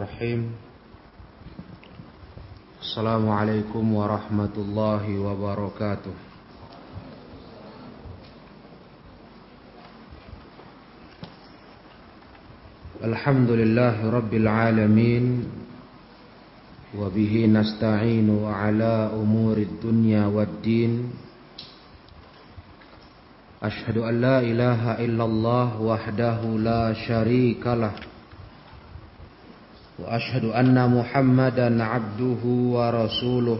الرحيم السلام عليكم ورحمة الله وبركاته الحمد لله رب العالمين وبه نستعين على أمور الدنيا والدين أشهد أن لا إله إلا الله وحده لا شريك له واشهد ان محمدا عبده ورسوله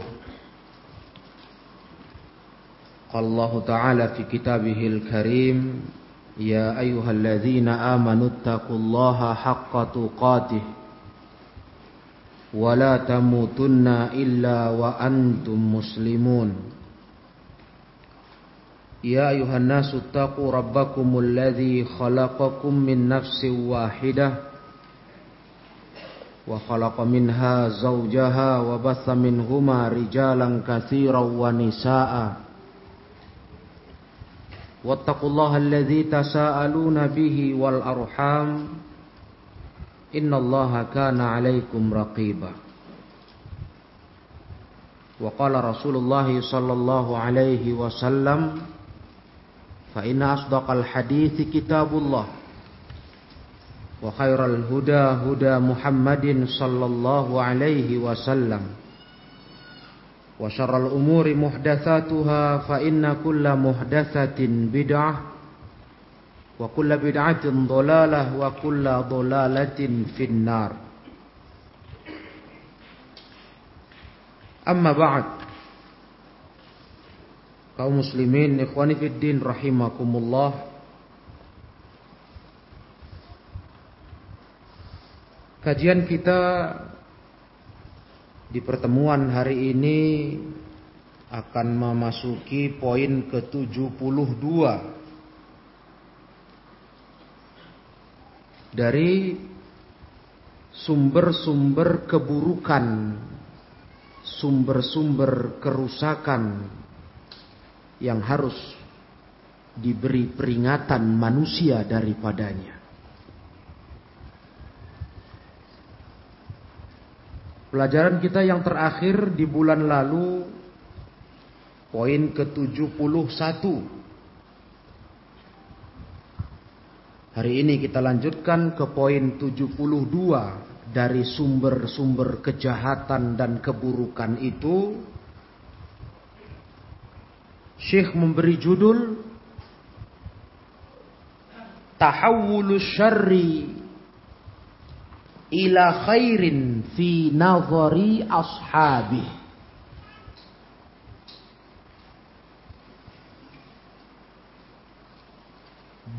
قال الله تعالى في كتابه الكريم يا ايها الذين امنوا اتقوا الله حق تقاته ولا تموتن الا وانتم مسلمون يا ايها الناس اتقوا ربكم الذي خلقكم من نفس واحده وخلق منها زوجها وبث منهما رجالا كثيرا ونساء واتقوا الله الذي تساءلون به والأرحام إن الله كان عليكم رقيبا وقال رسول الله صلى الله عليه وسلم فإن أصدق الحديث كتاب الله وخير الهدى هدى محمد صلى الله عليه وسلم. وشر الأمور محدثاتها فإن كل محدثة بدعة وكل بدعة ضلالة وكل ضلالة في النار. أما بعد kaum muslimin fid din rahimakumullah Kajian kita di pertemuan hari ini akan memasuki poin ke-72 dari sumber-sumber keburukan, sumber-sumber kerusakan yang harus diberi peringatan manusia daripadanya. Pelajaran kita yang terakhir di bulan lalu poin ke-71. Hari ini kita lanjutkan ke poin 72 dari sumber-sumber kejahatan dan keburukan itu. Syekh memberi judul Tahawulus syarri ila khairin fi nazari ashabi.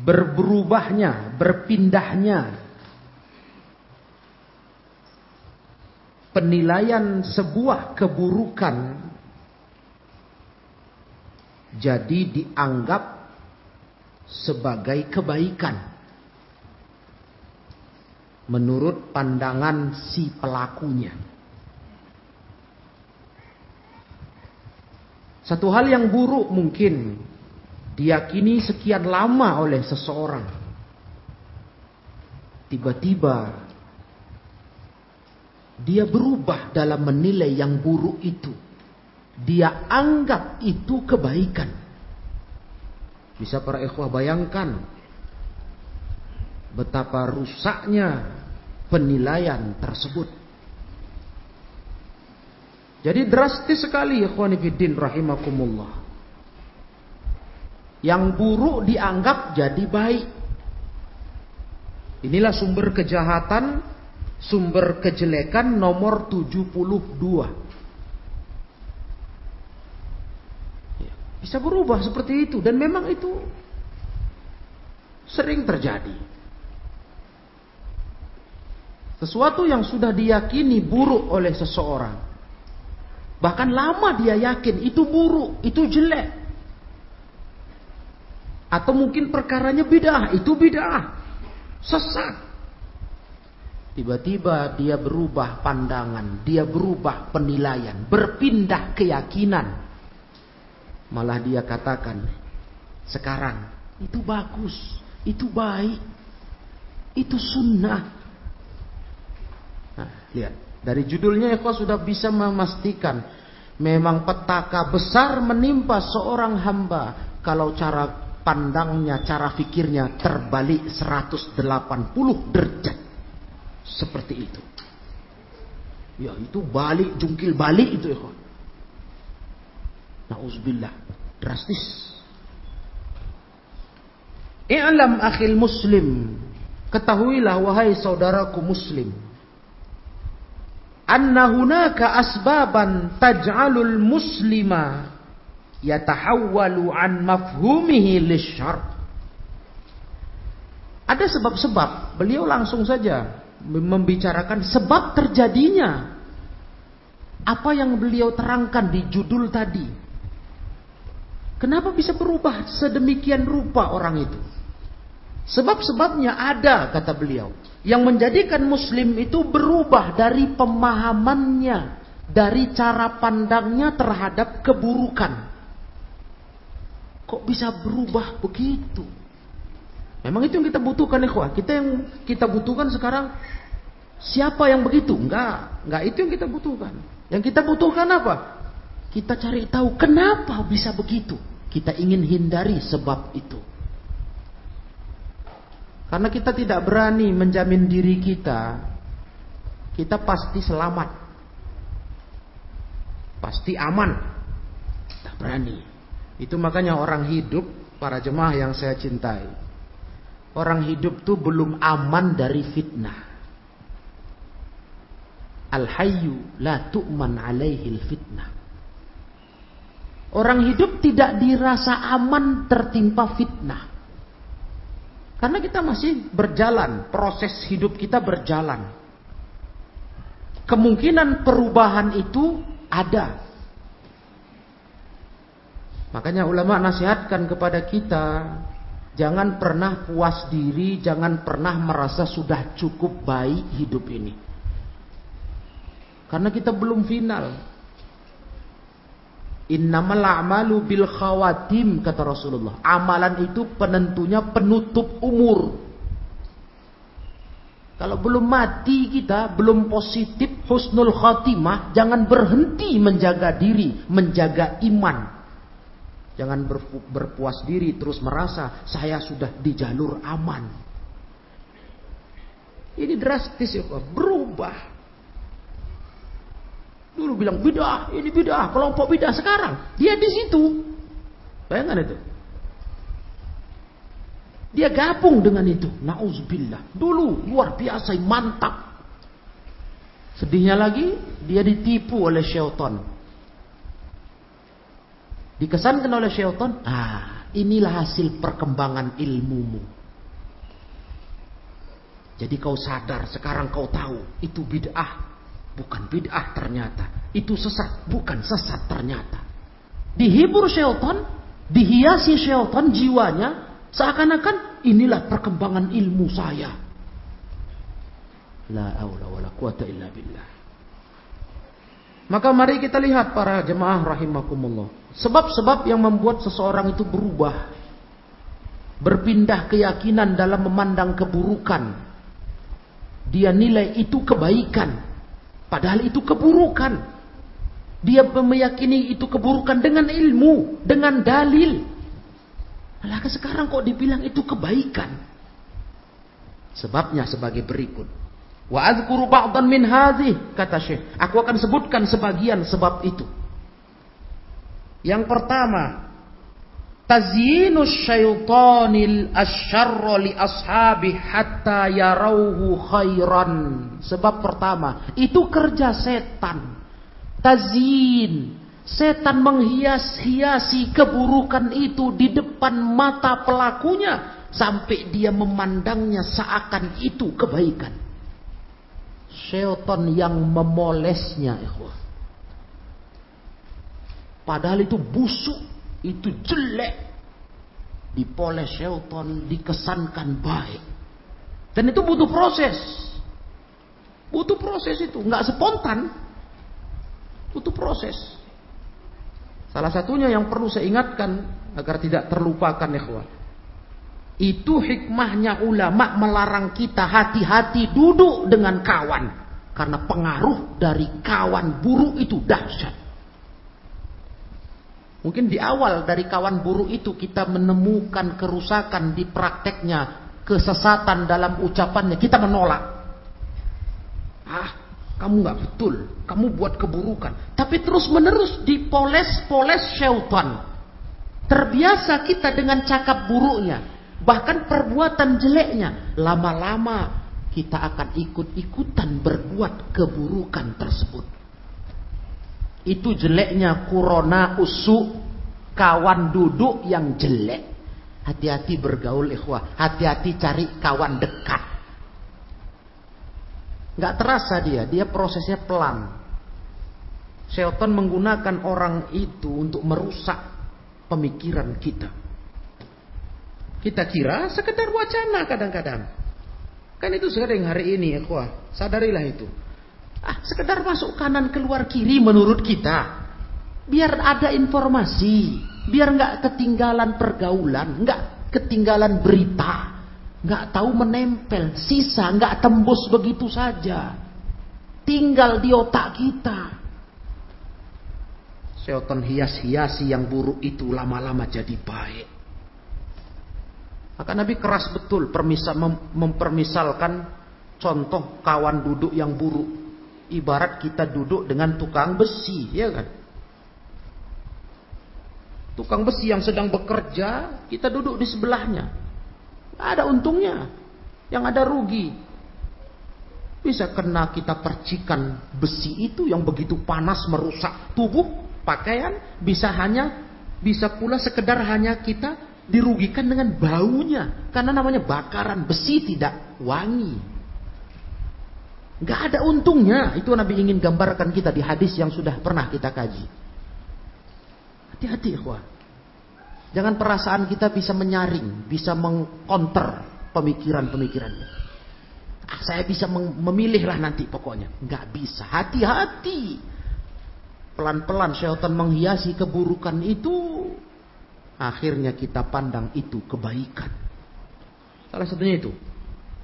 Berberubahnya berpindahnya. Penilaian sebuah keburukan jadi dianggap sebagai kebaikan menurut pandangan si pelakunya. Satu hal yang buruk mungkin diyakini sekian lama oleh seseorang. Tiba-tiba dia berubah dalam menilai yang buruk itu. Dia anggap itu kebaikan. Bisa para ikhwah bayangkan betapa rusaknya penilaian tersebut. Jadi drastis sekali ikhwani fiddin rahimakumullah. Yang buruk dianggap jadi baik. Inilah sumber kejahatan, sumber kejelekan nomor 72. Ya, bisa berubah seperti itu dan memang itu sering terjadi. Sesuatu yang sudah diyakini buruk oleh seseorang. Bahkan lama dia yakin itu buruk, itu jelek. Atau mungkin perkaranya bid'ah, itu bid'ah. Sesat. Tiba-tiba dia berubah pandangan, dia berubah penilaian, berpindah keyakinan. Malah dia katakan, sekarang itu bagus, itu baik, itu sunnah. Nah, lihat. Dari judulnya Eko sudah bisa memastikan memang petaka besar menimpa seorang hamba kalau cara pandangnya, cara fikirnya terbalik 180 derajat. Seperti itu. Ya, itu balik, jungkil balik itu ya. Nauzubillah. Drastis. I'lam akhil muslim. Ketahuilah wahai saudaraku muslim anna hunaka asbaban taj'alul muslima yatahawwalu an mafhumihi lisyar. Ada sebab-sebab, beliau langsung saja membicarakan sebab terjadinya apa yang beliau terangkan di judul tadi. Kenapa bisa berubah sedemikian rupa orang itu? Sebab-sebabnya ada, kata beliau. Yang menjadikan muslim itu berubah dari pemahamannya, dari cara pandangnya terhadap keburukan. Kok bisa berubah begitu? Memang itu yang kita butuhkan ikhwah. Kita yang kita butuhkan sekarang siapa yang begitu? Enggak, enggak itu yang kita butuhkan. Yang kita butuhkan apa? Kita cari tahu kenapa bisa begitu. Kita ingin hindari sebab itu. Karena kita tidak berani menjamin diri kita, kita pasti selamat. Pasti aman. Tidak berani. Itu makanya orang hidup, para jemaah yang saya cintai. Orang hidup tuh belum aman dari fitnah. Al-hayyu la tu'man alaihi fitnah. Orang hidup tidak dirasa aman tertimpa fitnah. Karena kita masih berjalan, proses hidup kita berjalan. Kemungkinan perubahan itu ada. Makanya ulama nasihatkan kepada kita, jangan pernah puas diri, jangan pernah merasa sudah cukup baik hidup ini. Karena kita belum final. Innamal a'malu bil khawatim kata Rasulullah. Amalan itu penentunya penutup umur. Kalau belum mati kita, belum positif husnul khatimah, jangan berhenti menjaga diri, menjaga iman. Jangan berpu berpuas diri terus merasa saya sudah di jalur aman. Ini drastis ya, berubah. Dulu bilang bidah, ini bidah, kelompok bidah sekarang dia di situ. Bayangkan itu. Dia gabung dengan itu. Nauzubillah. Dulu luar biasa, mantap. Sedihnya lagi, dia ditipu oleh syaitan. Dikesankan oleh syaitan, ah, inilah hasil perkembangan ilmumu. Jadi kau sadar, sekarang kau tahu itu bid'ah. Bukan bid'ah ternyata. Itu sesat. Bukan sesat ternyata. Dihibur syaitan. Dihiasi syaitan jiwanya. Seakan-akan inilah perkembangan ilmu saya. La awla wa la quwata illa billah. Maka mari kita lihat para jemaah rahimakumullah. Sebab-sebab yang membuat seseorang itu berubah. Berpindah keyakinan dalam memandang keburukan. Dia nilai itu kebaikan. Padahal itu keburukan. Dia meyakini itu keburukan dengan ilmu, dengan dalil. Malah sekarang kok dibilang itu kebaikan. Sebabnya sebagai berikut. Wa adzkuru ba'dan min hadhi kata Syekh. Aku akan sebutkan sebagian sebab itu. Yang pertama, tazyinu syaitanil asyarra li ashabi hatta yarauhu khairan. Sebab pertama, itu kerja setan. Tazyin. Setan menghias-hiasi keburukan itu di depan mata pelakunya sampai dia memandangnya seakan itu kebaikan. Syaitan yang memolesnya, ikhwah. Padahal itu busuk itu jelek. Dipoles syaitan dikesankan baik. Dan itu butuh proses. Butuh proses itu. Nggak spontan. Butuh proses. Salah satunya yang perlu saya ingatkan agar tidak terlupakan ikhwan. Itu hikmahnya ulama melarang kita hati-hati duduk dengan kawan. Karena pengaruh dari kawan buruk itu dahsyat. Mungkin di awal dari kawan buruk itu kita menemukan kerusakan di prakteknya, kesesatan dalam ucapannya, kita menolak. Ah, kamu nggak betul, kamu buat keburukan. Tapi terus menerus dipoles-poles syaitan. Terbiasa kita dengan cakap buruknya, bahkan perbuatan jeleknya. Lama-lama kita akan ikut-ikutan berbuat keburukan tersebut. Itu jeleknya kurona usuk kawan duduk yang jelek. Hati-hati bergaul ikhwah, hati-hati cari kawan dekat. Gak terasa dia, dia prosesnya pelan. Seoton menggunakan orang itu untuk merusak pemikiran kita. Kita kira sekedar wacana kadang-kadang. Kan itu sering hari ini kuah. Sadarilah itu. Ah, sekedar masuk kanan keluar kiri menurut kita. Biar ada informasi, biar nggak ketinggalan pergaulan, nggak ketinggalan berita, nggak tahu menempel, sisa nggak tembus begitu saja. Tinggal di otak kita. Seoton hias-hiasi yang buruk itu lama-lama jadi baik. Maka Nabi keras betul permisal, mem mempermisalkan contoh kawan duduk yang buruk. Ibarat kita duduk dengan tukang besi, ya kan? Tukang besi yang sedang bekerja, kita duduk di sebelahnya. Ada untungnya, yang ada rugi. Bisa kena kita percikan besi itu yang begitu panas merusak tubuh, pakaian, bisa hanya bisa pula sekedar hanya kita dirugikan dengan baunya karena namanya bakaran besi tidak wangi. Gak ada untungnya. Itu Nabi ingin gambarkan kita di hadis yang sudah pernah kita kaji. Hati-hati ikhwah. Jangan perasaan kita bisa menyaring, bisa mengkonter pemikiran-pemikirannya. Ah, saya bisa memilih lah nanti pokoknya. Gak bisa. Hati-hati. Pelan-pelan syaitan menghiasi keburukan itu akhirnya kita pandang itu kebaikan. Salah satunya itu.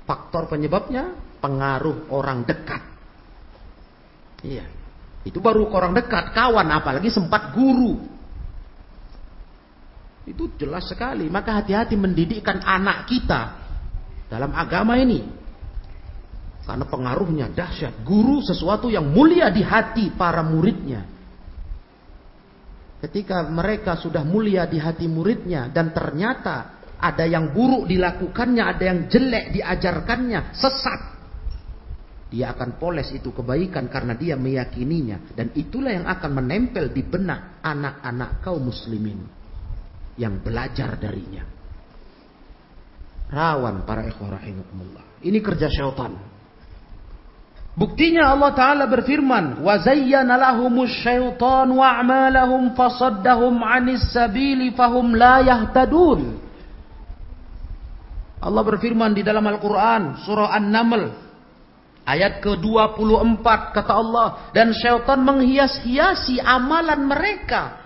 Faktor penyebabnya pengaruh orang dekat. Iya. Itu baru orang dekat, kawan apalagi sempat guru. Itu jelas sekali. Maka hati-hati mendidikkan anak kita dalam agama ini. Karena pengaruhnya dahsyat. Guru sesuatu yang mulia di hati para muridnya. Ketika mereka sudah mulia di hati muridnya dan ternyata ada yang buruk dilakukannya, ada yang jelek diajarkannya, sesat. Dia akan poles itu kebaikan karena dia meyakininya. Dan itulah yang akan menempel di benak anak-anak kaum muslimin. Yang belajar darinya. Rawan para ikhwah rahimahumullah. Ini kerja syaitan. Buktinya Allah Ta'ala berfirman, وَزَيَّنَ لَهُمُ الشَّيْطَانُ وَأَعْمَالَهُمْ فَصَدَّهُمْ عَنِ السَّبِيلِ فَهُمْ لَا يَهْتَدُونَ Allah berfirman di dalam Al-Quran, surah An-Naml, ayat ke-24, kata Allah, dan syaitan menghias-hiasi amalan mereka.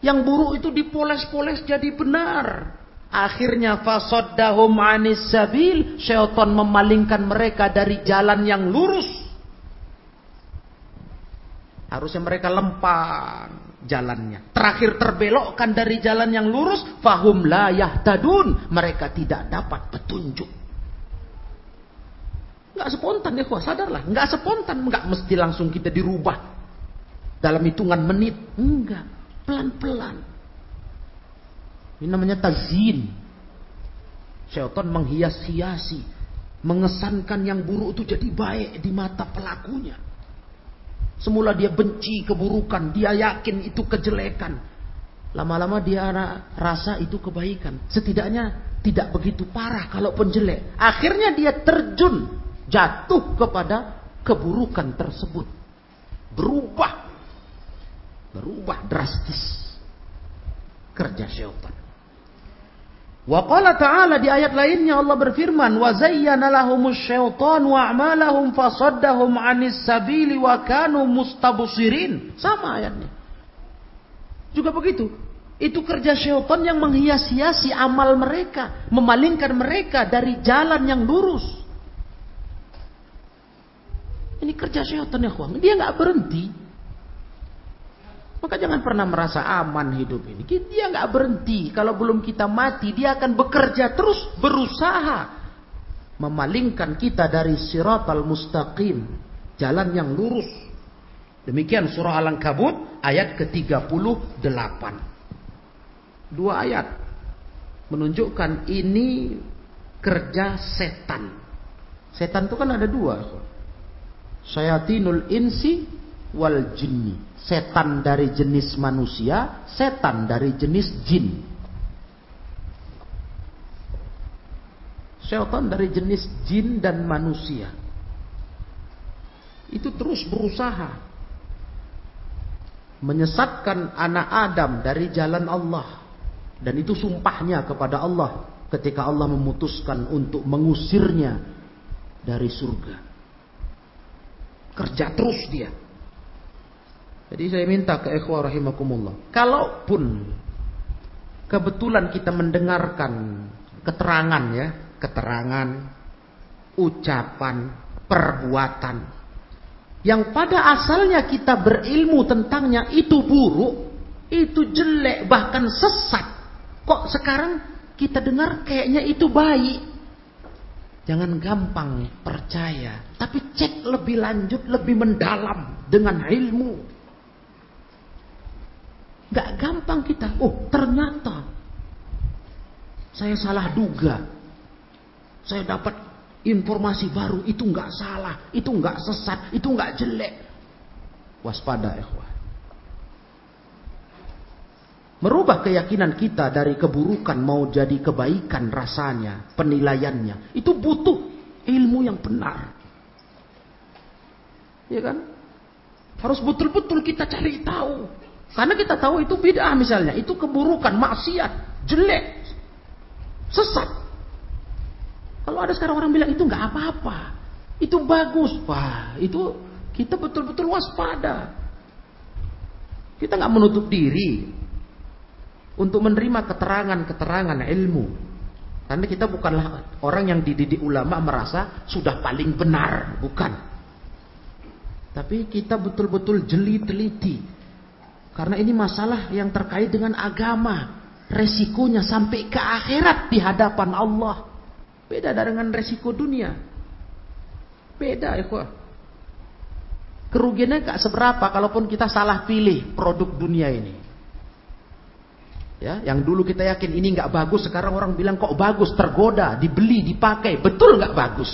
Yang buruk itu dipoles-poles jadi benar. Akhirnya fasaddahum anis sabil, syaitan memalingkan mereka dari jalan yang lurus. Harusnya mereka lempang jalannya. Terakhir terbelokkan dari jalan yang lurus, fahum la yahtadun. Mereka tidak dapat petunjuk. Enggak spontan ya, sadarlah. Enggak spontan, enggak mesti langsung kita dirubah. Dalam hitungan menit. Enggak, pelan-pelan. Ini namanya tazin. Syaitan menghias-hiasi. Mengesankan yang buruk itu jadi baik di mata pelakunya. Semula dia benci keburukan. Dia yakin itu kejelekan. Lama-lama dia rasa itu kebaikan. Setidaknya tidak begitu parah kalaupun jelek. Akhirnya dia terjun. Jatuh kepada keburukan tersebut. Berubah. Berubah drastis. Kerja syaitan. Wa qala ta'ala di ayat lainnya Allah berfirman, "Wa zayyana lahumus syaitanu a'malahum fasaddahum 'anis sabili wa kanu mustabsirin." Sama ayatnya. Juga begitu. Itu kerja syaitan yang menghias-hiasi amal mereka, memalingkan mereka dari jalan yang lurus. Ini kerja syaitan ya kawan. Dia nggak berhenti. Maka jangan pernah merasa aman hidup ini. Dia nggak berhenti. Kalau belum kita mati, dia akan bekerja terus, berusaha memalingkan kita dari siratal mustaqim, jalan yang lurus. Demikian surah Al-Ankabut ayat ke-38. Dua ayat menunjukkan ini kerja setan. Setan itu kan ada dua. Syayatinul insi wal jinni. Setan dari jenis manusia, setan dari jenis jin. Setan dari jenis jin dan manusia. Itu terus berusaha menyesatkan anak Adam dari jalan Allah. Dan itu sumpahnya kepada Allah ketika Allah memutuskan untuk mengusirnya dari surga. Kerja terus dia. Jadi saya minta ke ikhwah rahimakumullah. Kalaupun kebetulan kita mendengarkan keterangan ya, keterangan, ucapan, perbuatan yang pada asalnya kita berilmu tentangnya itu buruk, itu jelek, bahkan sesat. Kok sekarang kita dengar kayaknya itu baik? Jangan gampang percaya, tapi cek lebih lanjut, lebih mendalam dengan ilmu. Gak gampang kita, oh ternyata saya salah duga. Saya dapat informasi baru itu nggak salah, itu nggak sesat, itu nggak jelek. Waspada, ikhwah. Merubah keyakinan kita dari keburukan mau jadi kebaikan rasanya, penilaiannya. Itu butuh ilmu yang benar. Ya kan? Harus betul-betul kita cari tahu. Karena kita tahu itu bid'ah misalnya. Itu keburukan, maksiat, jelek, sesat. Kalau ada sekarang orang bilang itu nggak apa-apa, itu bagus, wah itu kita betul-betul waspada. Kita nggak menutup diri untuk menerima keterangan-keterangan ilmu. Karena kita bukanlah orang yang dididik ulama merasa sudah paling benar, bukan. Tapi kita betul-betul jeli teliti. Karena ini masalah yang terkait dengan agama. Resikonya sampai ke akhirat di hadapan Allah. Beda dengan resiko dunia. Beda ikhwah. Kerugiannya gak seberapa kalaupun kita salah pilih produk dunia ini. Ya, yang dulu kita yakin ini nggak bagus, sekarang orang bilang kok bagus, tergoda, dibeli, dipakai, betul nggak bagus?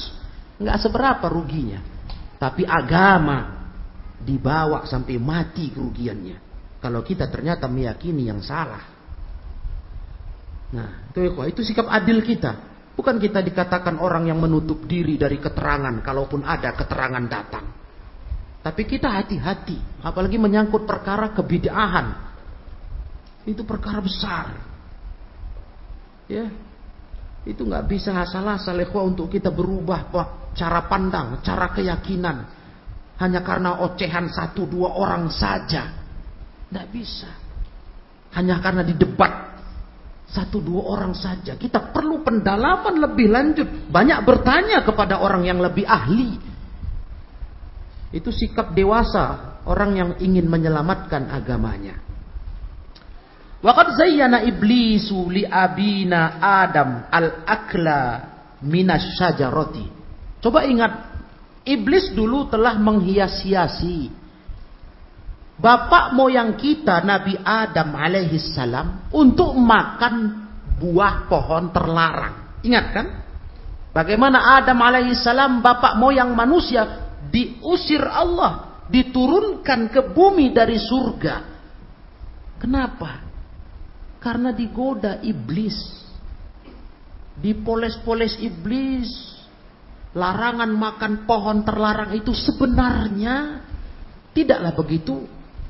Nggak seberapa ruginya. Tapi agama dibawa sampai mati kerugiannya. Kalau kita ternyata meyakini yang salah. Nah, itu itu sikap adil kita. Bukan kita dikatakan orang yang menutup diri dari keterangan kalaupun ada keterangan datang. Tapi kita hati-hati, apalagi menyangkut perkara kebidaahan. Itu perkara besar. Ya. Itu nggak bisa asal-asal untuk kita berubah cara pandang, cara keyakinan hanya karena ocehan satu dua orang saja. Tidak bisa. Hanya karena di debat satu dua orang saja. Kita perlu pendalaman lebih lanjut. Banyak bertanya kepada orang yang lebih ahli. Itu sikap dewasa orang yang ingin menyelamatkan agamanya. Waqad zayyana iblisu li abina Adam al-akla minas syajarati. Coba ingat, iblis dulu telah menghias-hiasi bapak moyang kita Nabi Adam alaihi salam untuk makan buah pohon terlarang. Ingat kan? Bagaimana Adam alaihi salam bapak moyang manusia diusir Allah, diturunkan ke bumi dari surga. Kenapa? Karena digoda iblis. Dipoles-poles iblis. Larangan makan pohon terlarang itu sebenarnya tidaklah begitu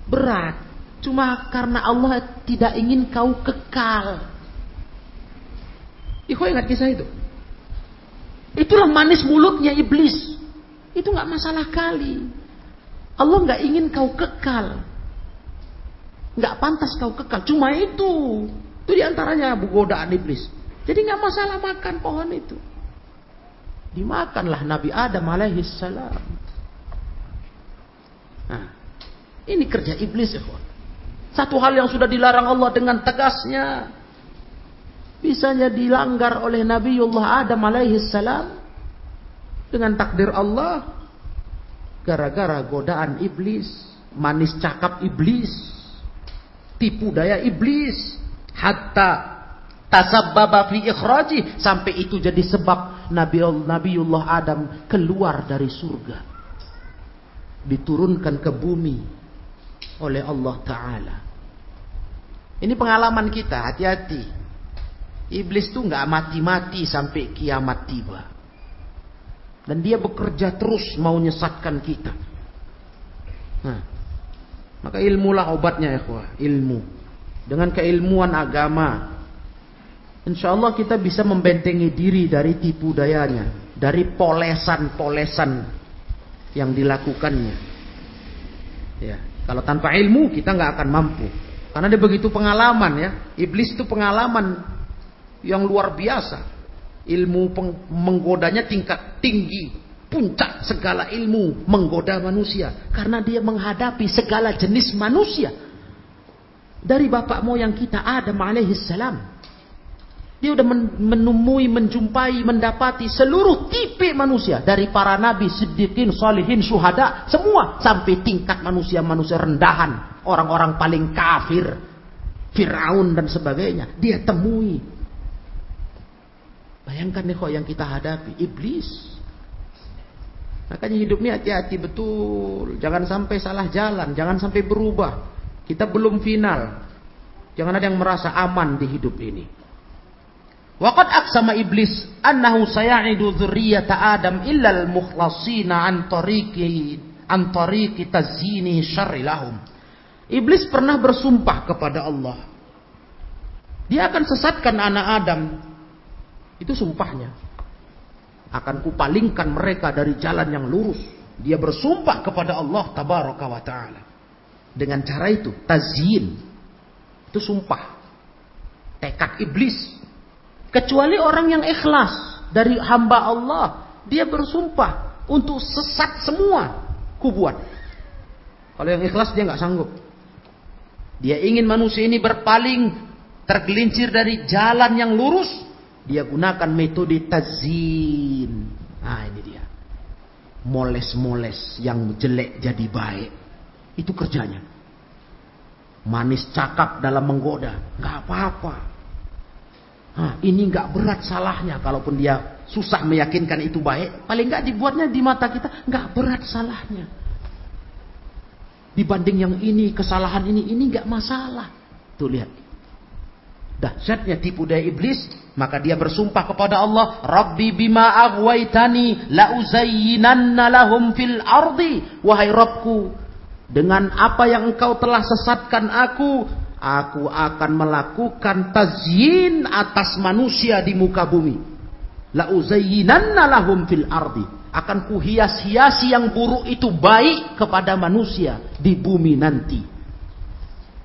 berat. Cuma karena Allah tidak ingin kau kekal. Iko ingat kisah itu. Itulah manis mulutnya iblis. Itu nggak masalah kali. Allah nggak ingin kau kekal. Nggak pantas kau kekal. Cuma itu. Itu di antaranya godaan iblis. Jadi nggak masalah makan pohon itu. Dimakanlah Nabi Adam alaihi salam. Nah, ini kerja iblis ya Satu hal yang sudah dilarang Allah dengan tegasnya bisanya dilanggar oleh Nabiullah Adam alaihi salam dengan takdir Allah gara-gara godaan iblis, manis cakap iblis, tipu daya iblis, hatta tasabbaba fi ikhraji sampai itu jadi sebab Nabi Nabiullah Adam keluar dari surga diturunkan ke bumi oleh Allah Ta'ala. Ini pengalaman kita, hati-hati. Iblis tuh nggak mati-mati sampai kiamat tiba. Dan dia bekerja terus mau nyesatkan kita. Nah, maka ilmulah obatnya ya ilmu. Dengan keilmuan agama, insya Allah kita bisa membentengi diri dari tipu dayanya, dari polesan-polesan yang dilakukannya. Ya, kalau tanpa ilmu kita nggak akan mampu. Karena dia begitu pengalaman ya. Iblis itu pengalaman yang luar biasa. Ilmu menggodanya tingkat tinggi, puncak segala ilmu menggoda manusia karena dia menghadapi segala jenis manusia. Dari bapak moyang kita Adam alaihissalam salam dia sudah menemui, menjumpai, mendapati seluruh tipe manusia. Dari para nabi, siddiqin, salihin, syuhada. Semua. Sampai tingkat manusia-manusia rendahan. Orang-orang paling kafir. Fir'aun dan sebagainya. Dia temui. Bayangkan nih kok yang kita hadapi. Iblis. Makanya hidup ini hati-hati betul. Jangan sampai salah jalan. Jangan sampai berubah. Kita belum final. Jangan ada yang merasa aman di hidup ini. Waqad aksama iblis annahu saya'idu dzurriyyata Adam illa al-mukhlasina an tariqi an tariqi tazyini syarri lahum. Iblis pernah bersumpah kepada Allah. Dia akan sesatkan anak Adam. Itu sumpahnya. Akan kupalingkan mereka dari jalan yang lurus. Dia bersumpah kepada Allah tabaraka wa taala. Dengan cara itu, tazyin. Itu sumpah. Tekad iblis Kecuali orang yang ikhlas dari hamba Allah. Dia bersumpah untuk sesat semua kubuat. Kalau yang ikhlas dia nggak sanggup. Dia ingin manusia ini berpaling tergelincir dari jalan yang lurus. Dia gunakan metode tazin. Nah ini dia. Moles-moles yang jelek jadi baik. Itu kerjanya. Manis cakap dalam menggoda. Gak apa-apa. Nah, ini nggak berat salahnya kalaupun dia susah meyakinkan itu baik. Paling nggak dibuatnya di mata kita nggak berat salahnya. Dibanding yang ini kesalahan ini ini nggak masalah. Tuh lihat. Dahsyatnya tipu daya iblis, maka dia bersumpah kepada Allah, "Rabbi bima aghwaytani la uzayyinanna lahum fil ardi." Wahai Rabbku, dengan apa yang engkau telah sesatkan aku, Aku akan melakukan tazyin atas manusia di muka bumi. La uzayyinanna lahum fil ardi. Akan kuhias-hiasi yang buruk itu baik kepada manusia di bumi nanti.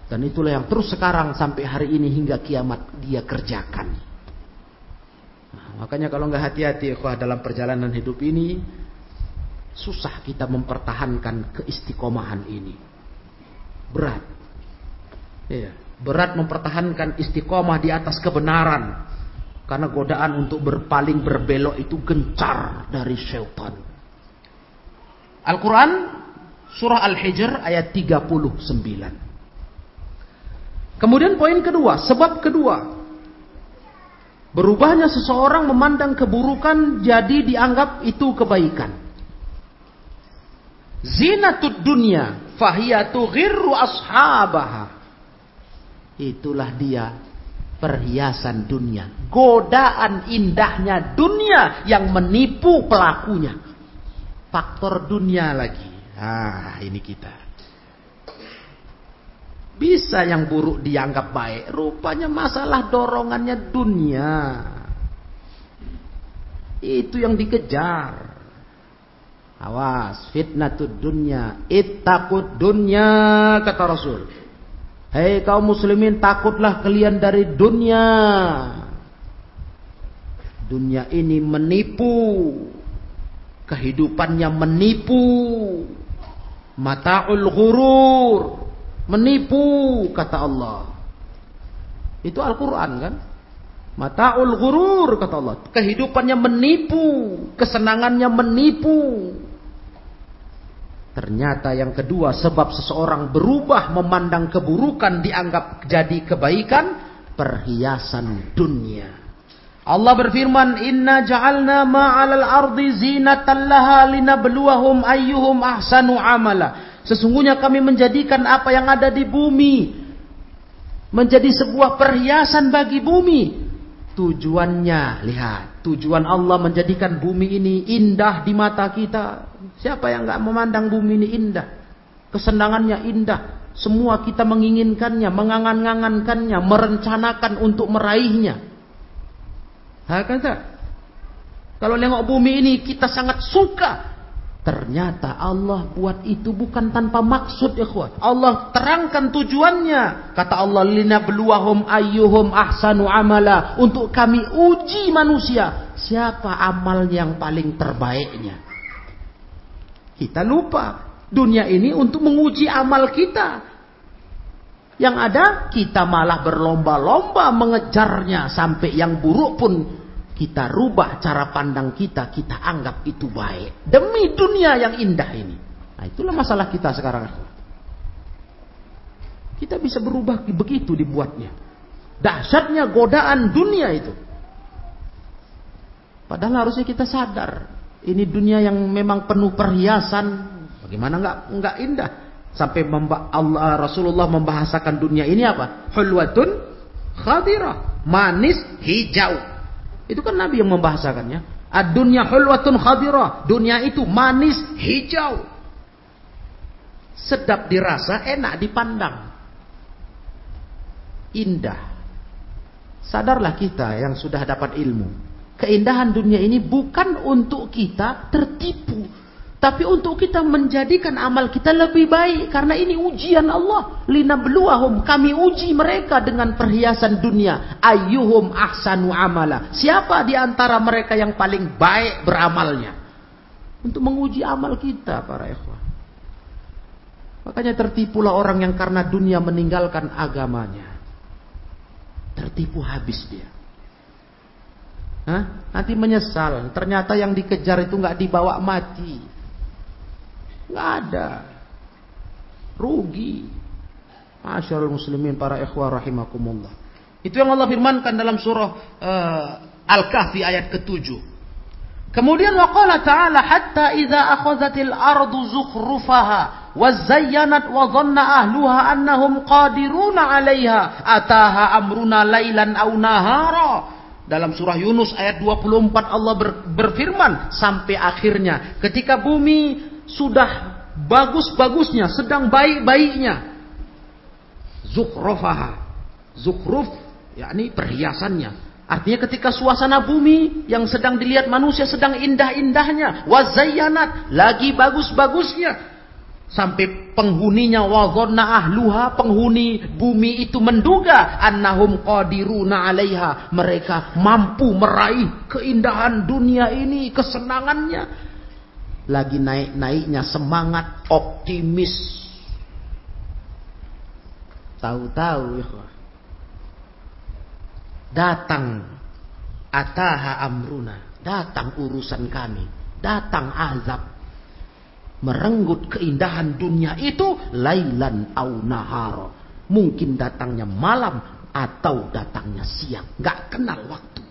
Dan itulah yang terus sekarang sampai hari ini hingga kiamat dia kerjakan. Nah, makanya kalau nggak hati-hati dalam perjalanan hidup ini susah kita mempertahankan keistiqomahan ini. Berat. Iya. Berat mempertahankan istiqomah di atas kebenaran. Karena godaan untuk berpaling berbelok itu gencar dari syaitan. Al-Quran surah Al-Hijr ayat 39. Kemudian poin kedua, sebab kedua. Berubahnya seseorang memandang keburukan jadi dianggap itu kebaikan. Zinatud dunya fahiyatu ghirru ashabaha. Itulah dia perhiasan dunia. Godaan indahnya dunia yang menipu pelakunya. Faktor dunia lagi. Ah, ini kita. Bisa yang buruk dianggap baik. Rupanya masalah dorongannya dunia. Itu yang dikejar. Awas, fitnah dunia. Ittaqud dunia, kata Rasul. Hei kaum muslimin takutlah kalian dari dunia. Dunia ini menipu. Kehidupannya menipu. Mata'ul ghurur. Menipu kata Allah. Itu Al-Quran kan? Mata'ul ghurur kata Allah. Kehidupannya menipu. Kesenangannya menipu. Ternyata yang kedua sebab seseorang berubah memandang keburukan dianggap jadi kebaikan. Perhiasan dunia. Allah berfirman, "Inna ja'alna ma'alal ardi zinatan laha linabluwahum ayyuhum ahsanu amala." Sesungguhnya kami menjadikan apa yang ada di bumi menjadi sebuah perhiasan bagi bumi. Tujuannya, lihat, tujuan Allah menjadikan bumi ini indah di mata kita. Siapa yang enggak memandang bumi ini indah? Kesenangannya indah. Semua kita menginginkannya, mengangan-angankannya, merencanakan untuk meraihnya. Hakata. Kalau nengok bumi ini kita sangat suka. Ternyata Allah buat itu bukan tanpa maksud ikhwan. Allah terangkan tujuannya. Kata Allah lina beluahum ayyuhum ahsanu amala. Untuk kami uji manusia. Siapa amal yang paling terbaiknya. Kita lupa. Dunia ini untuk menguji amal kita. Yang ada kita malah berlomba-lomba mengejarnya sampai yang buruk pun kita rubah cara pandang kita, kita anggap itu baik. Demi dunia yang indah ini. Nah, itulah masalah kita sekarang. Kita bisa berubah begitu dibuatnya. Dahsyatnya godaan dunia itu. Padahal harusnya kita sadar. Ini dunia yang memang penuh perhiasan. Bagaimana nggak nggak indah? Sampai Allah Rasulullah membahasakan dunia ini apa? Hulwatun khadirah, manis hijau. Itu kan Nabi yang membahasakannya. Ad-dunya hulwatun khadirah, dunia itu manis hijau. Sedap dirasa, enak dipandang. Indah. Sadarlah kita yang sudah dapat ilmu. Keindahan dunia ini bukan untuk kita tertipu tapi untuk kita menjadikan amal kita lebih baik. Karena ini ujian Allah. Lina beluahum. Kami uji mereka dengan perhiasan dunia. Ayyuhum ahsanu amala. Siapa di antara mereka yang paling baik beramalnya? Untuk menguji amal kita para ikhwan. Makanya tertipulah orang yang karena dunia meninggalkan agamanya. Tertipu habis dia. Hah? Nanti menyesal. Ternyata yang dikejar itu nggak dibawa mati. Nggak ada. Rugi. Masyarul muslimin para ikhwah rahimakumullah. Itu yang Allah firmankan dalam surah uh, Al-Kahfi ayat ke-7. Kemudian waqala ta'ala hatta idza akhadhatil ardu zukhrufaha wa zayyanat wa dhanna ahluha annahum qadiruna 'alaiha ataha amruna lailan aw nahara. Dalam surah Yunus ayat 24 Allah berfirman sampai akhirnya ketika bumi sudah bagus-bagusnya, sedang baik-baiknya. Zukhrofaha. Zukhruf, yakni perhiasannya. Artinya ketika suasana bumi yang sedang dilihat manusia sedang indah-indahnya. Wazayyanat, lagi bagus-bagusnya. Sampai penghuninya wazonna ahluha, penghuni bumi itu menduga annahum qadiruna alaiha. Mereka mampu meraih keindahan dunia ini, kesenangannya lagi naik-naiknya semangat optimis. Tahu-tahu datang ataha amruna, datang urusan kami, datang azab. Merenggut keindahan dunia itu lailan au nahar. Mungkin datangnya malam atau datangnya siang, nggak kenal waktu.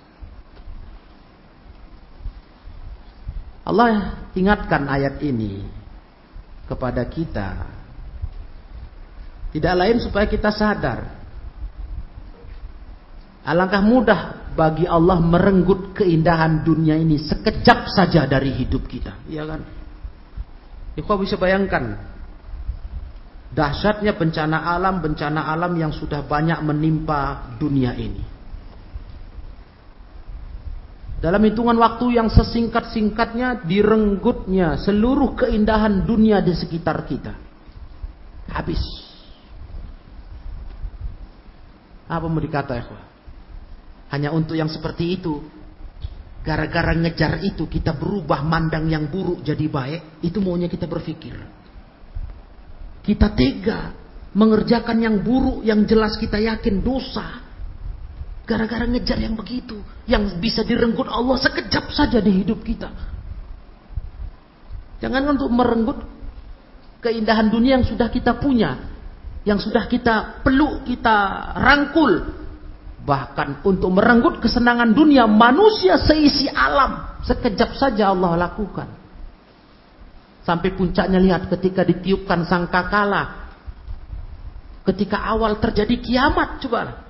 Allah ingatkan ayat ini kepada kita. Tidak lain supaya kita sadar. Alangkah mudah bagi Allah merenggut keindahan dunia ini sekejap saja dari hidup kita. Ya kan? Kau bisa bayangkan dahsyatnya bencana alam, bencana alam yang sudah banyak menimpa dunia ini. Dalam hitungan waktu yang sesingkat-singkatnya direnggutnya seluruh keindahan dunia di sekitar kita. Habis. Apa mau dikata ya? Hanya untuk yang seperti itu. Gara-gara ngejar itu kita berubah mandang yang buruk jadi baik. Itu maunya kita berpikir. Kita tega mengerjakan yang buruk yang jelas kita yakin dosa. Gara-gara ngejar yang begitu, yang bisa direnggut Allah sekejap saja di hidup kita. Jangan untuk merenggut keindahan dunia yang sudah kita punya, yang sudah kita peluk, kita rangkul. Bahkan untuk merenggut kesenangan dunia manusia seisi alam, sekejap saja Allah lakukan. Sampai puncaknya lihat ketika ditiupkan sangkakala. Ketika awal terjadi kiamat, coba.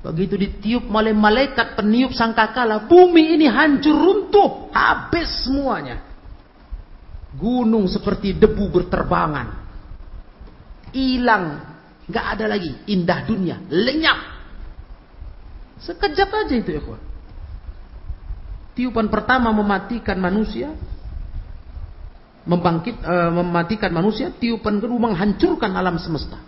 Begitu ditiup oleh malaikat peniup sangkakala, bumi ini hancur runtuh, habis semuanya. Gunung seperti debu berterbangan hilang, nggak ada lagi indah dunia, lenyap. Sekejap aja itu ya Tiupan pertama mematikan manusia, membangkit, e, mematikan manusia. Tiupan kedua menghancurkan alam semesta.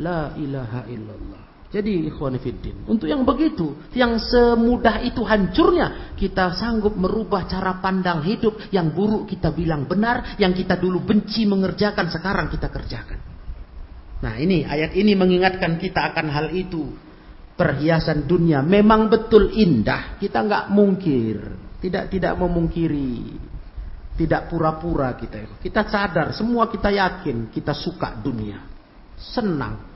La ilaha illallah. Jadi ikhwan fiddin, untuk yang begitu, yang semudah itu hancurnya, kita sanggup merubah cara pandang hidup yang buruk kita bilang benar, yang kita dulu benci mengerjakan sekarang kita kerjakan. Nah, ini ayat ini mengingatkan kita akan hal itu. Perhiasan dunia memang betul indah, kita nggak mungkir, tidak tidak memungkiri. Tidak pura-pura kita. Kita sadar, semua kita yakin kita suka dunia. Senang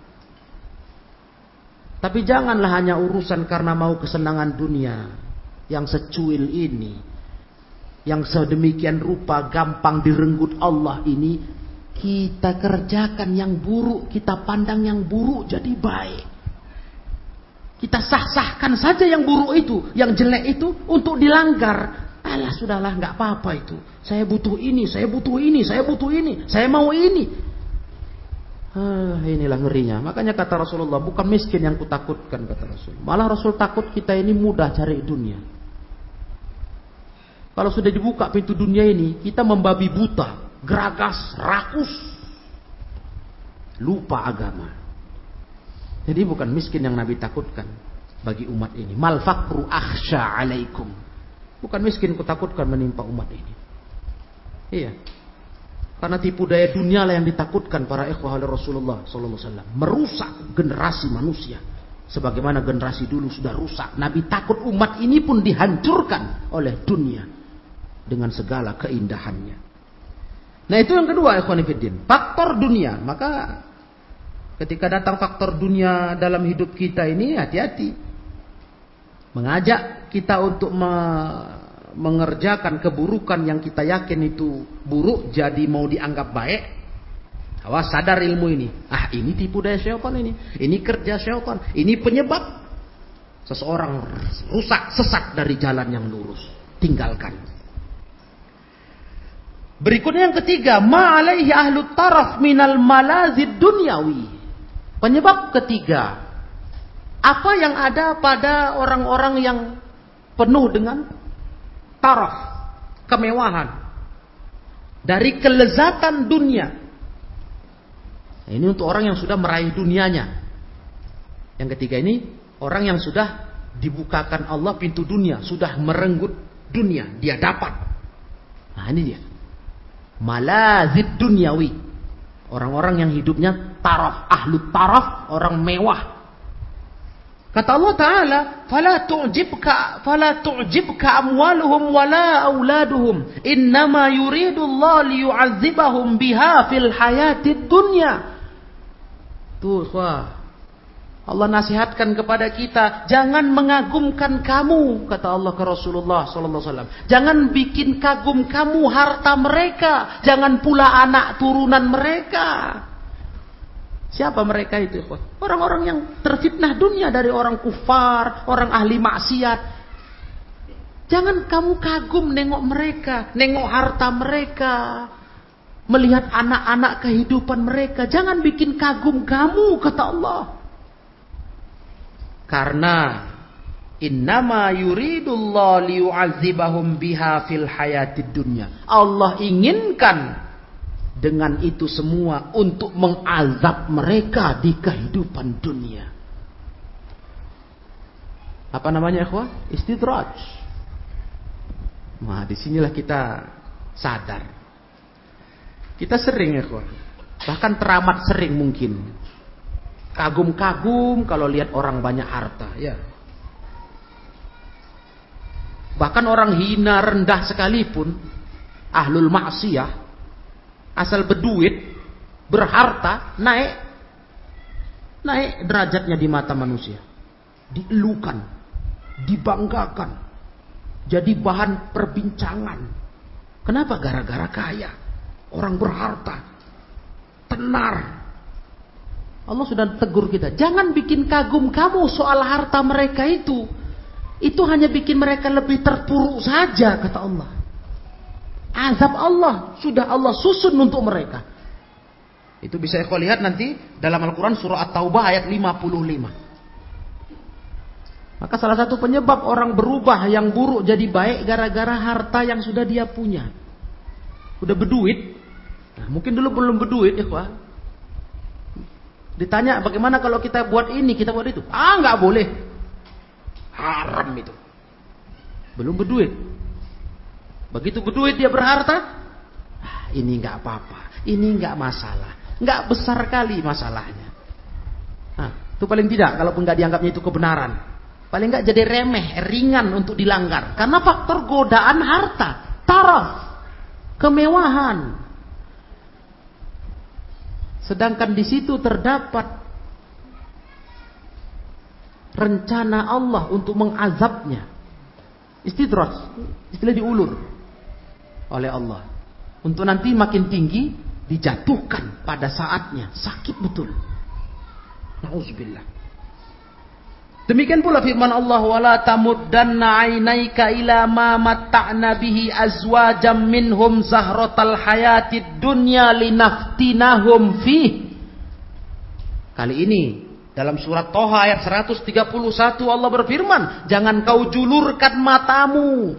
tapi janganlah hanya urusan karena mau kesenangan dunia yang secuil ini, yang sedemikian rupa gampang direnggut Allah ini, kita kerjakan yang buruk, kita pandang yang buruk jadi baik. Kita sah-sahkan saja yang buruk itu, yang jelek itu untuk dilanggar. Alah sudahlah nggak apa-apa itu. Saya butuh ini, saya butuh ini, saya butuh ini, saya mau ini. Ah, inilah ngerinya. Makanya kata Rasulullah, bukan miskin yang kutakutkan kata Rasul. Malah Rasul takut kita ini mudah cari dunia. Kalau sudah dibuka pintu dunia ini, kita membabi buta, geragas, rakus, lupa agama. Jadi bukan miskin yang Nabi takutkan bagi umat ini. Mal fakru akhsha alaikum. Bukan miskin kutakutkan menimpa umat ini. Iya. Karena tipu daya dunia lah yang ditakutkan para ikhwah oleh Rasulullah alaihi wasallam, merusak generasi manusia. Sebagaimana generasi dulu sudah rusak. Nabi takut umat ini pun dihancurkan oleh dunia dengan segala keindahannya. Nah, itu yang kedua ikhwan fillah, faktor dunia. Maka ketika datang faktor dunia dalam hidup kita ini hati-hati. Mengajak kita untuk mengerjakan keburukan yang kita yakin itu buruk jadi mau dianggap baik. Awas sadar ilmu ini. Ah ini tipu daya syaitan ini. Ini kerja syaitan. Ini penyebab seseorang rusak sesat dari jalan yang lurus. Tinggalkan. Berikutnya yang ketiga, ma'alaihi ahlu taraf minal malazid dunyawi. Penyebab ketiga, apa yang ada pada orang-orang yang penuh dengan taraf, kemewahan. Dari kelezatan dunia. Ini untuk orang yang sudah meraih dunianya. Yang ketiga ini, orang yang sudah dibukakan Allah pintu dunia. Sudah merenggut dunia. Dia dapat. Nah ini dia. Malazid dunyawi. Orang-orang yang hidupnya taraf. Ahlu taraf. Orang mewah. Kata Allah Ta'ala, "Fala tu'jibka fala tu'jibka amwaluhum wala auladuhum, innama yuridu Allah liyu'adzibahum biha fil hayatid dunya." Tuh, wah. Allah nasihatkan kepada kita, jangan mengagumkan kamu, kata Allah ke Rasulullah wasallam. Jangan bikin kagum kamu harta mereka, jangan pula anak turunan mereka. Siapa mereka itu? Orang-orang yang terfitnah dunia dari orang kufar, orang ahli maksiat. Jangan kamu kagum nengok mereka, nengok harta mereka, melihat anak-anak kehidupan mereka. Jangan bikin kagum kamu, kata Allah. Karena innama yuridullah liyu'adzibahum biha fil hayatid dunya. Allah inginkan dengan itu semua untuk mengazab mereka di kehidupan dunia. Apa namanya ikhwah? Istidraj. Nah, di sinilah kita sadar. Kita sering ya, Bahkan teramat sering mungkin. Kagum-kagum kalau lihat orang banyak harta, ya. Bahkan orang hina rendah sekalipun, ahlul maksiyah, asal berduit, berharta, naik, naik derajatnya di mata manusia. Dielukan, dibanggakan, jadi bahan perbincangan. Kenapa? Gara-gara kaya. Orang berharta, tenar, Allah sudah tegur kita, jangan bikin kagum kamu soal harta mereka itu. Itu hanya bikin mereka lebih terpuruk saja, kata Allah. Azab Allah sudah Allah susun untuk mereka. Itu bisa kau lihat nanti dalam Al-Quran surah At-Taubah ayat 55. Maka salah satu penyebab orang berubah yang buruk jadi baik gara-gara harta yang sudah dia punya. Udah berduit. Nah, mungkin dulu belum berduit ya. Ditanya bagaimana kalau kita buat ini, kita buat itu. Ah nggak boleh. Haram itu. Belum berduit. Begitu berduit dia berharta. Ah, ini nggak apa-apa. Ini nggak masalah. Nggak besar kali masalahnya. Nah, itu paling tidak, kalaupun nggak dianggapnya itu kebenaran. Paling nggak jadi remeh, ringan untuk dilanggar. Karena faktor godaan harta, taraf, kemewahan, Sedangkan di situ terdapat rencana Allah untuk mengazabnya. Istidras, istilah diulur oleh Allah. Untuk nanti makin tinggi dijatuhkan pada saatnya, sakit betul. Nauzubillah. Demikian pula firman Allah wala tamuddanna ainaika ila ma matta'na bihi azwajam minhum zahratal hayatid dunya linaftinahum fi. Kali ini dalam surat Toha ayat 131 Allah berfirman, jangan kau julurkan matamu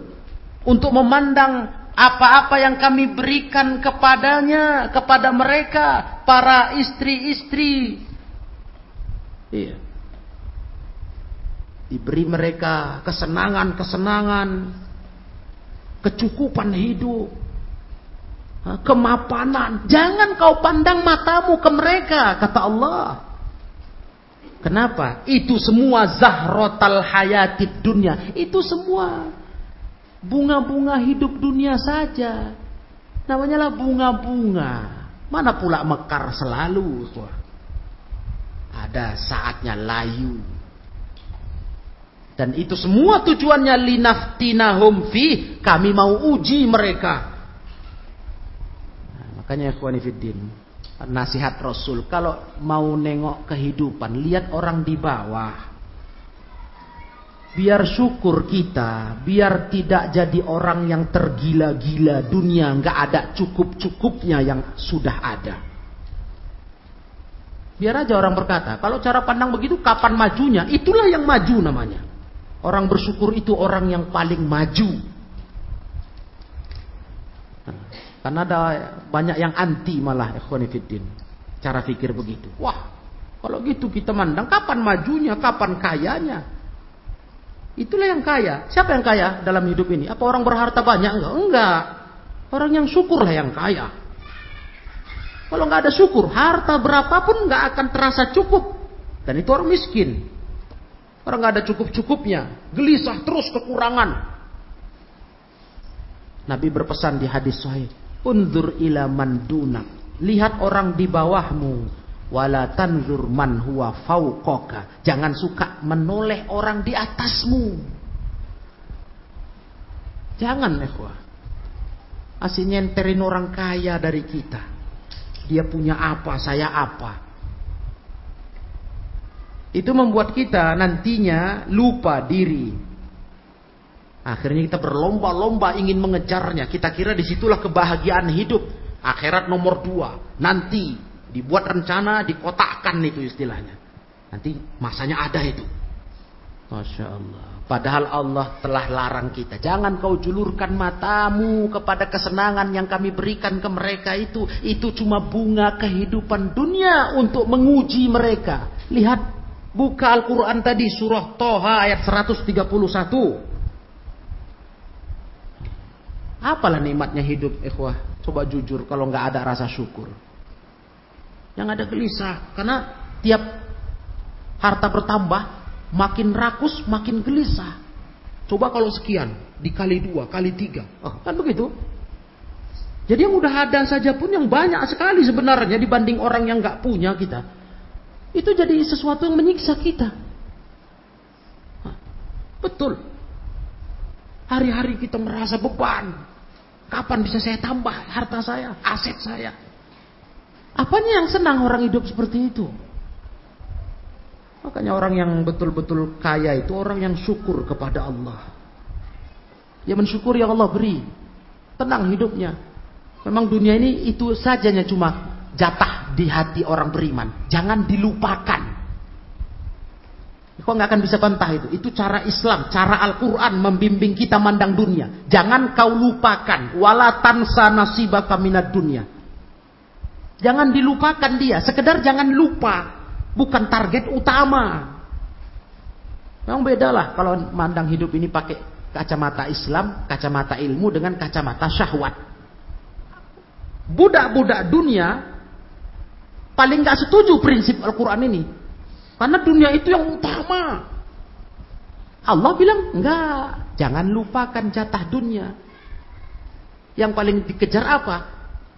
untuk memandang apa-apa yang kami berikan kepadanya, kepada mereka, para istri-istri. Iya Diberi mereka kesenangan-kesenangan, kecukupan hidup, kemapanan. Jangan kau pandang matamu ke mereka, kata Allah. Kenapa? Itu semua zahrotal hayatid dunia. Itu semua bunga-bunga hidup dunia saja. Namanya lah bunga-bunga. Mana pula mekar selalu. Ada saatnya layu. Dan itu semua tujuannya linaftinahum fi, kami mau uji mereka. Nah, makanya ikhwanifiddin, nasihat Rasul kalau mau nengok kehidupan, lihat orang di bawah. Biar syukur kita, biar tidak jadi orang yang tergila-gila dunia, nggak ada cukup-cukupnya yang sudah ada. Biar aja orang berkata, kalau cara pandang begitu kapan majunya? Itulah yang maju namanya. Orang bersyukur itu orang yang paling maju. karena ada banyak yang anti malah ikhwanifiddin. Cara pikir begitu. Wah, kalau gitu kita mandang kapan majunya, kapan kayanya. Itulah yang kaya. Siapa yang kaya dalam hidup ini? Apa orang berharta banyak? Enggak. Enggak. Orang yang syukurlah yang kaya. Kalau nggak ada syukur, harta berapapun nggak akan terasa cukup. Dan itu orang miskin. Orang nggak ada cukup-cukupnya, gelisah terus kekurangan. Nabi berpesan di hadis sahih, "Undur ila man dunak." Lihat orang di bawahmu. Wala tanzur man huwa fauqaka. Jangan suka menoleh orang di atasmu. Jangan, ikhwah. Asih nyenterin orang kaya dari kita. Dia punya apa, saya apa. Itu membuat kita nantinya lupa diri. Akhirnya kita berlomba-lomba ingin mengejarnya. Kita kira di situlah kebahagiaan hidup. Akhirat nomor dua. Nanti dibuat rencana, dikotakkan itu istilahnya. Nanti masanya ada itu. Masya Allah. Padahal Allah telah larang kita. Jangan kau julurkan matamu kepada kesenangan yang kami berikan ke mereka itu. Itu cuma bunga kehidupan dunia untuk menguji mereka. Lihat Buka Al-Quran tadi surah Toha ayat 131. Apalah nikmatnya hidup ikhwah. Coba jujur kalau nggak ada rasa syukur. Yang ada gelisah karena tiap harta bertambah makin rakus makin gelisah. Coba kalau sekian dikali dua kali tiga, oh, kan begitu? Jadi yang udah ada saja pun yang banyak sekali sebenarnya dibanding orang yang nggak punya kita. Itu jadi sesuatu yang menyiksa kita. Betul. Hari-hari kita merasa beban. Kapan bisa saya tambah harta saya, aset saya? Apanya yang senang orang hidup seperti itu? Makanya orang yang betul-betul kaya itu orang yang syukur kepada Allah. Dia mensyukuri yang Allah beri. Tenang hidupnya. Memang dunia ini itu sajanya cuma jatah di hati orang beriman. Jangan dilupakan. Kau nggak akan bisa bantah itu. Itu cara Islam, cara Al-Quran membimbing kita mandang dunia. Jangan kau lupakan. Walatan nasibaka minat dunia. Jangan dilupakan dia. Sekedar jangan lupa. Bukan target utama. Memang beda lah kalau mandang hidup ini pakai kacamata Islam, kacamata ilmu dengan kacamata syahwat budak-budak dunia paling nggak setuju prinsip Al-Quran ini. Karena dunia itu yang utama. Allah bilang, enggak, jangan lupakan jatah dunia. Yang paling dikejar apa?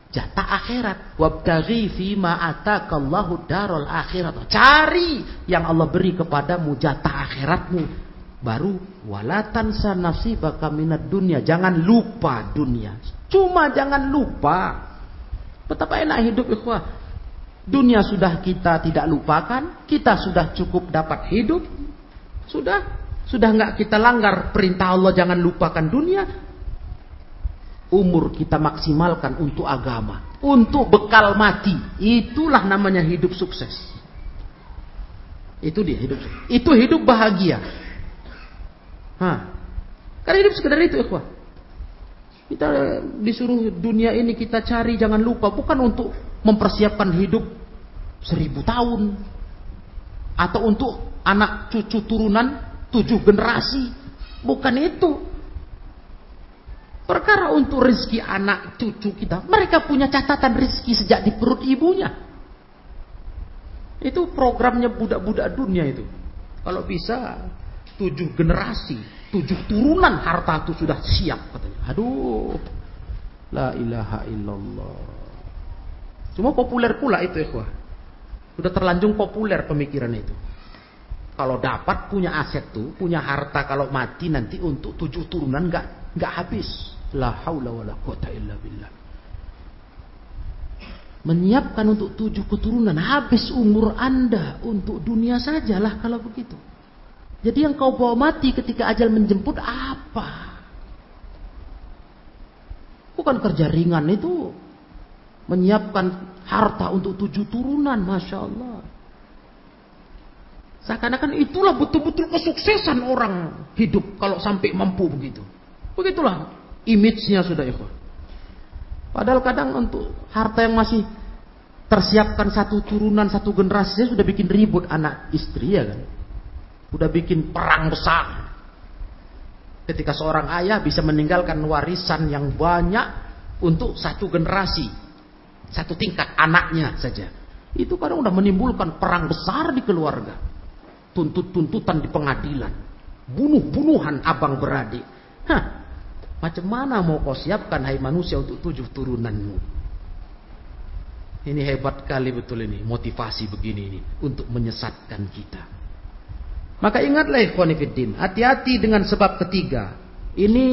Jatah akhirat. Wabdaghi fima atakallahu darul akhirat. Cari yang Allah beri kepadamu jatah akhiratmu. Baru walatan sanafsi baka minat dunia. Jangan lupa dunia. Cuma jangan lupa Betapa enak hidup ikhwah. Dunia sudah kita tidak lupakan, kita sudah cukup dapat hidup. Sudah, sudah nggak kita langgar perintah Allah jangan lupakan dunia. Umur kita maksimalkan untuk agama, untuk bekal mati. Itulah namanya hidup sukses. Itu dia hidup. Itu hidup bahagia. Hah. Karena hidup sekedar itu, ikhwah. Kita disuruh dunia ini kita cari jangan lupa bukan untuk mempersiapkan hidup seribu tahun atau untuk anak cucu turunan tujuh generasi bukan itu perkara untuk rezeki anak cucu kita mereka punya catatan rezeki sejak di perut ibunya itu programnya budak-budak dunia itu kalau bisa tujuh generasi tujuh turunan harta itu sudah siap katanya. Aduh. La ilaha illallah. Cuma populer pula itu ikhwah. Sudah terlanjung populer pemikiran itu. Kalau dapat punya aset tuh, punya harta kalau mati nanti untuk tujuh turunan nggak nggak habis. La haula wala quwata illa billah. Menyiapkan untuk tujuh keturunan habis umur Anda untuk dunia sajalah kalau begitu. Jadi yang kau bawa mati ketika ajal menjemput apa? Bukan kerja ringan itu. Menyiapkan harta untuk tujuh turunan. Masya Allah. Seakan-akan itulah betul-betul kesuksesan orang hidup. Kalau sampai mampu begitu. Begitulah image-nya sudah ya. Padahal kadang untuk harta yang masih tersiapkan satu turunan, satu generasi sudah bikin ribut anak istri ya kan. Udah bikin perang besar. Ketika seorang ayah bisa meninggalkan warisan yang banyak untuk satu generasi. Satu tingkat anaknya saja. Itu kadang udah menimbulkan perang besar di keluarga. Tuntut-tuntutan di pengadilan. Bunuh-bunuhan abang beradik. Hah, macam mana mau kau siapkan hai manusia untuk tujuh turunanmu? Ini hebat kali betul ini motivasi begini ini untuk menyesatkan kita. Maka ingatlah ikhwanifiddin, hati-hati dengan sebab ketiga. Ini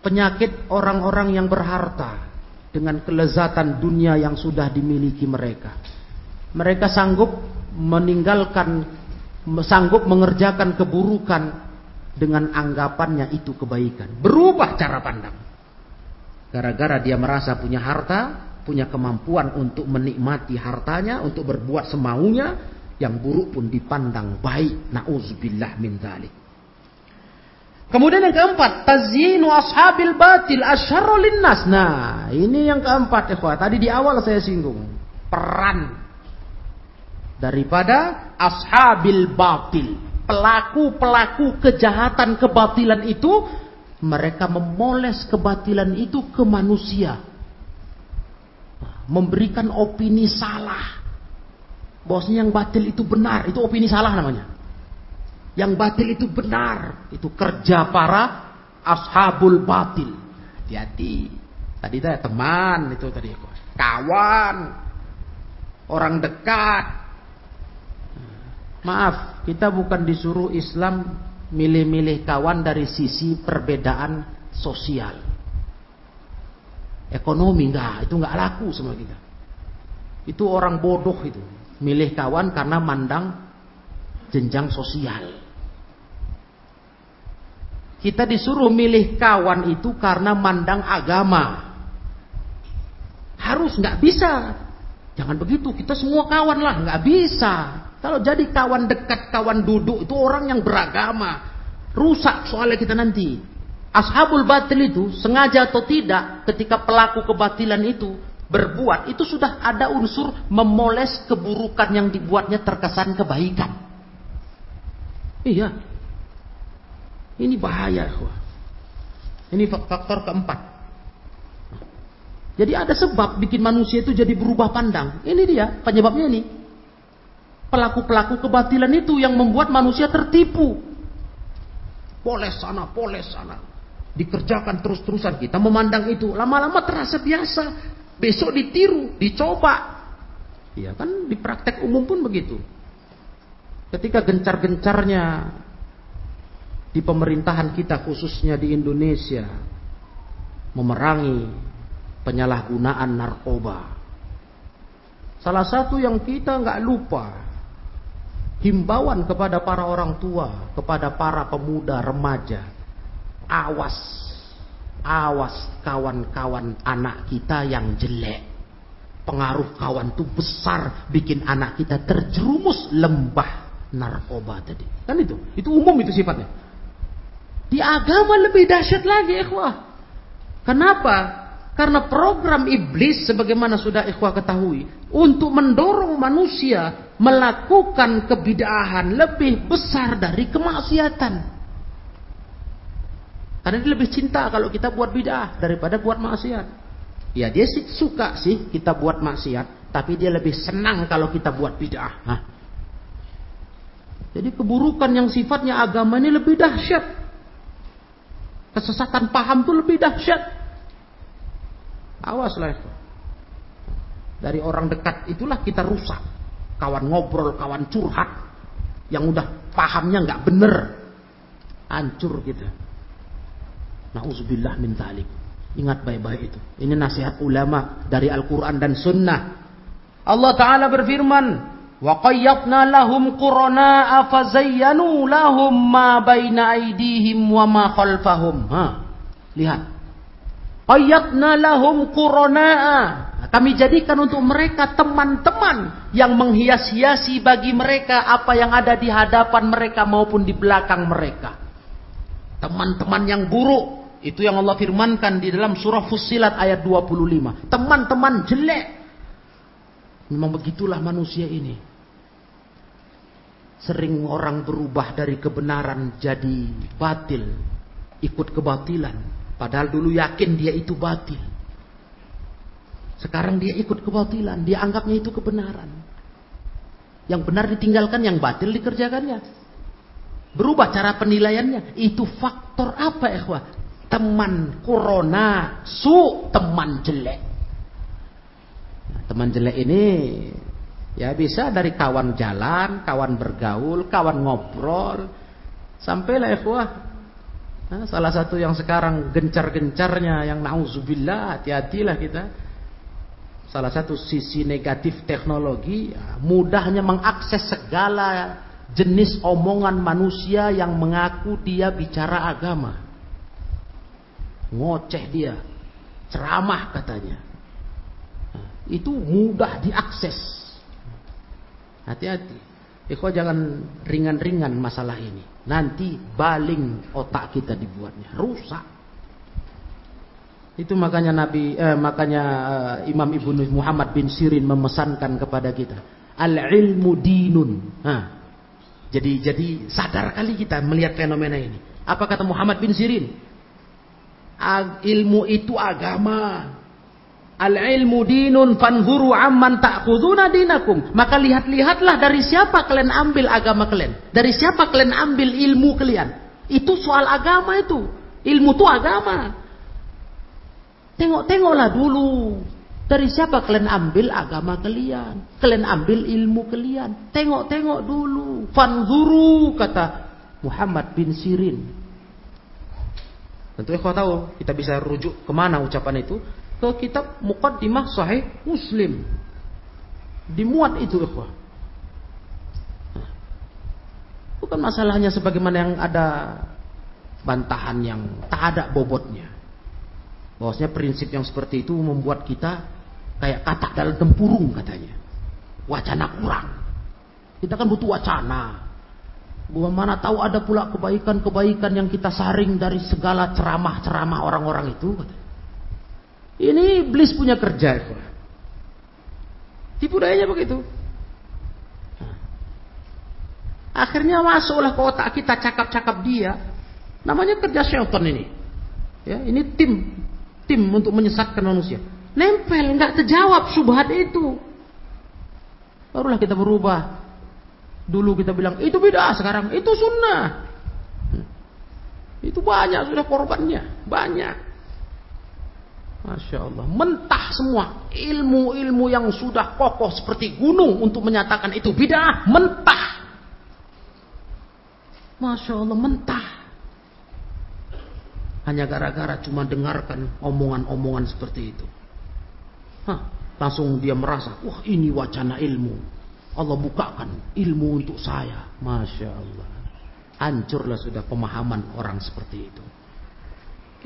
penyakit orang-orang yang berharta dengan kelezatan dunia yang sudah dimiliki mereka. Mereka sanggup meninggalkan sanggup mengerjakan keburukan dengan anggapannya itu kebaikan. Berubah cara pandang. Gara-gara dia merasa punya harta, punya kemampuan untuk menikmati hartanya, untuk berbuat semaunya, yang buruk pun dipandang baik. Nauzubillah min dzalik. Kemudian yang keempat, tazyinu ashabil batil asyarru linnas. Nah, ini yang keempat ikhwah. Tadi di awal saya singgung. Peran daripada ashabil batil. Pelaku-pelaku kejahatan kebatilan itu mereka memoles kebatilan itu ke manusia. Memberikan opini salah. Bosnya yang batil itu benar, itu opini salah namanya. Yang batil itu benar, itu kerja para ashabul batil. Hati-hati. Tadi itu teman itu tadi kawan, orang dekat. Maaf, kita bukan disuruh Islam milih-milih kawan dari sisi perbedaan sosial. Ekonomi enggak, itu enggak laku sama kita. Itu orang bodoh itu. Milih kawan karena mandang jenjang sosial. Kita disuruh milih kawan itu karena mandang agama. Harus nggak bisa. Jangan begitu, kita semua kawan lah, nggak bisa. Kalau jadi kawan dekat, kawan duduk itu orang yang beragama. Rusak soalnya kita nanti. Ashabul batil itu sengaja atau tidak ketika pelaku kebatilan itu berbuat itu sudah ada unsur memoles keburukan yang dibuatnya terkesan kebaikan. Iya, ini bahaya. Ini faktor keempat. Jadi ada sebab bikin manusia itu jadi berubah pandang. Ini dia penyebabnya ini. Pelaku-pelaku kebatilan itu yang membuat manusia tertipu. Poles sana, poles sana. Dikerjakan terus-terusan. Kita memandang itu. Lama-lama terasa biasa. Besok ditiru, dicoba. Ya kan di praktek umum pun begitu. Ketika gencar-gencarnya di pemerintahan kita khususnya di Indonesia memerangi penyalahgunaan narkoba. Salah satu yang kita nggak lupa himbauan kepada para orang tua, kepada para pemuda remaja, awas, awas kawan-kawan anak kita yang jelek. Pengaruh kawan itu besar bikin anak kita terjerumus lembah narkoba tadi. Kan itu, itu umum itu sifatnya. Di agama lebih dahsyat lagi ikhwah. Kenapa? Karena program iblis sebagaimana sudah ikhwah ketahui. Untuk mendorong manusia melakukan kebidahan lebih besar dari kemaksiatan. Karena dia lebih cinta kalau kita buat bid'ah daripada buat maksiat. Ya dia sih suka sih kita buat maksiat. Tapi dia lebih senang kalau kita buat bid'ah. Jadi keburukan yang sifatnya agama ini lebih dahsyat. Kesesatan paham itu lebih dahsyat. Awaslah itu. Dari orang dekat itulah kita rusak. Kawan ngobrol, kawan curhat. Yang udah pahamnya nggak bener. Hancur kita. Nauzubillah min talik. Ingat baik-baik itu. Ini nasihat ulama dari Al-Quran dan Sunnah. Allah Ta'ala berfirman. Lahum qurana'a fazayyanu lahum ma baina aydihim wa ma khalfahum. Ha. Lihat. Qayyadna lahum qurana'a. Kami jadikan untuk mereka teman-teman yang menghias-hiasi bagi mereka apa yang ada di hadapan mereka maupun di belakang mereka. Teman-teman yang buruk itu yang Allah firmankan di dalam surah Fussilat ayat 25. Teman-teman jelek Memang begitulah manusia ini. Sering orang berubah dari kebenaran jadi batil. Ikut kebatilan. Padahal dulu yakin dia itu batil. Sekarang dia ikut kebatilan. Dia anggapnya itu kebenaran. Yang benar ditinggalkan, yang batil dikerjakannya. Berubah cara penilaiannya. Itu faktor apa ya? Teman corona, su teman jelek. Teman jelek ini ya bisa dari kawan jalan, kawan bergaul, kawan ngobrol. Sampailah ikhwah. Nah, salah satu yang sekarang gencar-gencarnya yang nauzubillah, hati-hatilah kita. Salah satu sisi negatif teknologi ya, mudahnya mengakses segala jenis omongan manusia yang mengaku dia bicara agama. Ngoceh dia, ceramah katanya itu mudah diakses. Hati-hati. Ikhwah jangan ringan-ringan masalah ini. Nanti baling otak kita dibuatnya. Rusak. Itu makanya Nabi eh, makanya eh, Imam Ibnu Muhammad bin Sirin memesankan kepada kita, al-ilmu dinun. Nah, jadi jadi sadar kali kita melihat fenomena ini. Apa kata Muhammad bin Sirin? ilmu itu agama. Al-ilmu dinun fanzuru amman ta'khuduna dinakum. Maka lihat-lihatlah dari siapa kalian ambil agama kalian. Dari siapa kalian ambil ilmu kalian. Itu soal agama itu. Ilmu itu agama. Tengok-tengoklah dulu. Dari siapa kalian ambil agama kalian? Kalian ambil ilmu kalian. Tengok-tengok dulu. Fanzuru kata Muhammad bin Sirin. Tentu ikhwah tahu kita bisa rujuk ke mana ucapan itu ke kitab Muqaddimah Sahih Muslim. Dimuat itu ikhwah. Bukan masalahnya sebagaimana yang ada bantahan yang tak ada bobotnya. Bahwasanya prinsip yang seperti itu membuat kita kayak katak dalam tempurung katanya. Wacana kurang. Kita kan butuh wacana. Bahwa mana tahu ada pula kebaikan-kebaikan yang kita saring dari segala ceramah-ceramah orang-orang itu. Ini iblis punya kerja. Itu. Tipu dayanya begitu. Akhirnya masuklah ke otak kita cakap-cakap dia. Namanya kerja syaitan ini. Ya, ini tim tim untuk menyesatkan manusia. Nempel, nggak terjawab subhat itu. Barulah kita berubah. Dulu kita bilang itu beda, sekarang itu sunnah. Itu banyak sudah korbannya, banyak. Masya Allah, mentah semua ilmu-ilmu yang sudah kokoh seperti gunung untuk menyatakan itu bidah, mentah. Masya Allah, mentah. Hanya gara-gara cuma dengarkan omongan-omongan seperti itu. Hah, langsung dia merasa, wah ini wacana ilmu. Allah bukakan ilmu untuk saya. Masya Allah. Hancurlah sudah pemahaman orang seperti itu.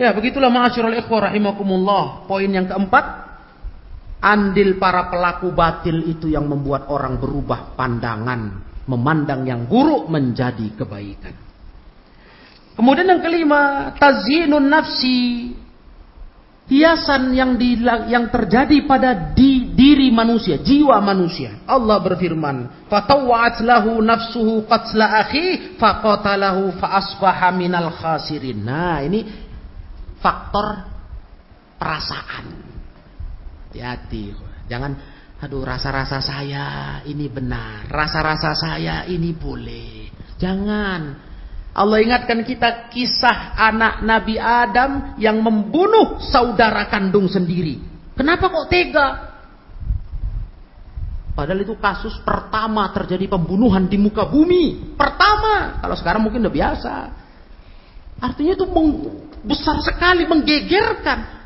Ya begitulah ma'asyurul ikhwah rahimakumullah. Poin yang keempat. Andil para pelaku batil itu yang membuat orang berubah pandangan. Memandang yang buruk menjadi kebaikan. Kemudian yang kelima. Tazinun nafsi hiasan yang di, yang terjadi pada di, diri manusia, jiwa manusia. Allah berfirman, "Fatawwa'at lahu nafsuhu qatla akhi faqatalahu fa asbaha minal khasirin." Nah, ini faktor perasaan. Hati-hati. Jangan aduh rasa-rasa saya ini benar, rasa-rasa saya ini boleh. Jangan Allah ingatkan kita kisah anak Nabi Adam yang membunuh saudara kandung sendiri. Kenapa kok tega? Padahal itu kasus pertama terjadi pembunuhan di muka bumi. Pertama. Kalau sekarang mungkin udah biasa. Artinya itu besar sekali, menggegerkan.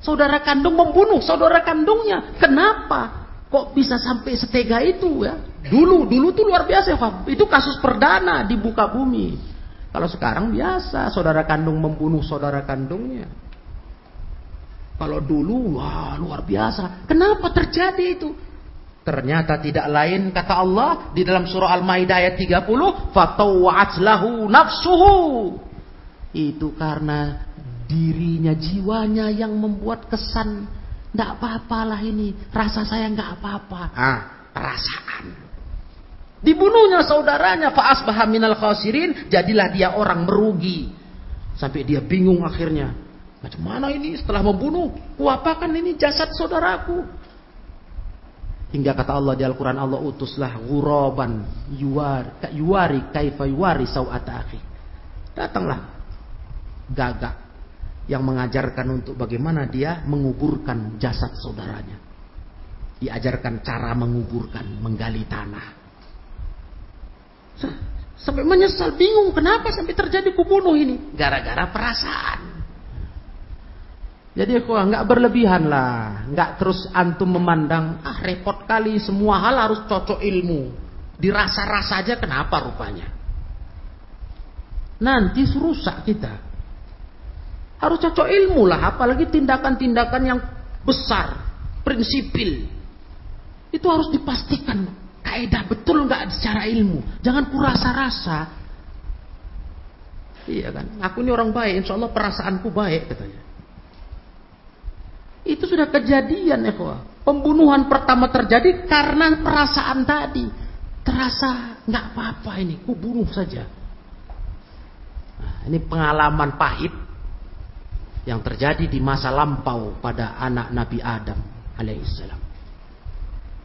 Saudara kandung membunuh saudara kandungnya. Kenapa? Kok bisa sampai setega itu ya? Dulu, dulu tuh luar biasa. Itu kasus perdana di muka bumi. Kalau sekarang biasa saudara kandung membunuh saudara kandungnya. Kalau dulu wah luar biasa. Kenapa terjadi itu? Ternyata tidak lain kata Allah di dalam surah Al-Maidah ayat 30, fatawat lahu nafsuhu. Itu karena dirinya, jiwanya yang membuat kesan tidak apa-apalah ini, rasa saya nggak apa-apa. Ah, perasaan. Dibunuhnya saudaranya faas minal khasirin, jadilah dia orang merugi. Sampai dia bingung akhirnya. Macam mana ini setelah membunuh? Kuapakan ini jasad saudaraku? Hingga kata Allah di Al-Quran Allah utuslah guraban yuwari, yuwari kaifa yuwari sawata akhi. Datanglah gagak yang mengajarkan untuk bagaimana dia menguburkan jasad saudaranya. Diajarkan cara menguburkan, menggali tanah. Sampai menyesal, bingung kenapa sampai terjadi kubunuh ini. Gara-gara perasaan. Jadi aku nggak berlebihan lah, nggak terus antum memandang ah repot kali semua hal harus cocok ilmu, dirasa-rasa aja kenapa rupanya. Nanti rusak kita. Harus cocok ilmu lah, apalagi tindakan-tindakan yang besar, prinsipil. Itu harus dipastikan Kaidah betul nggak secara ilmu. Jangan kurasa-rasa. Iya kan? Aku ini orang baik, insya Allah perasaanku baik katanya. Itu sudah kejadian ya Pembunuhan pertama terjadi karena perasaan tadi. Terasa nggak apa-apa ini, ku bunuh saja. Nah, ini pengalaman pahit yang terjadi di masa lampau pada anak Nabi Adam alaihissalam.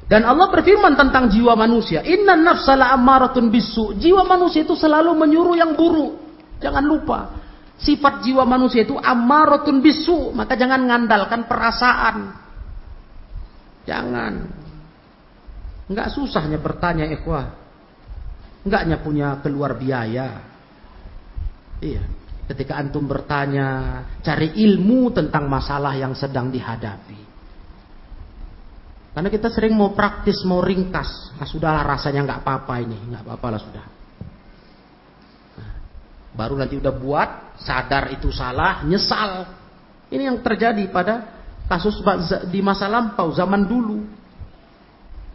Dan Allah berfirman tentang jiwa manusia, "Inna nafsala ammaratun bisu." Jiwa manusia itu selalu menyuruh yang buruk. Jangan lupa, sifat jiwa manusia itu ammaratun bisu, maka jangan ngandalkan perasaan. Jangan. Enggak susahnya bertanya ikhwah. Enggaknya punya keluar biaya. Iya. Ketika antum bertanya, cari ilmu tentang masalah yang sedang dihadapi. Karena kita sering mau praktis, mau ringkas. Nah, sudahlah rasanya nggak apa-apa ini, nggak apa-apa lah sudah. Nah, baru nanti udah buat, sadar itu salah, nyesal. Ini yang terjadi pada kasus di masa lampau, zaman dulu.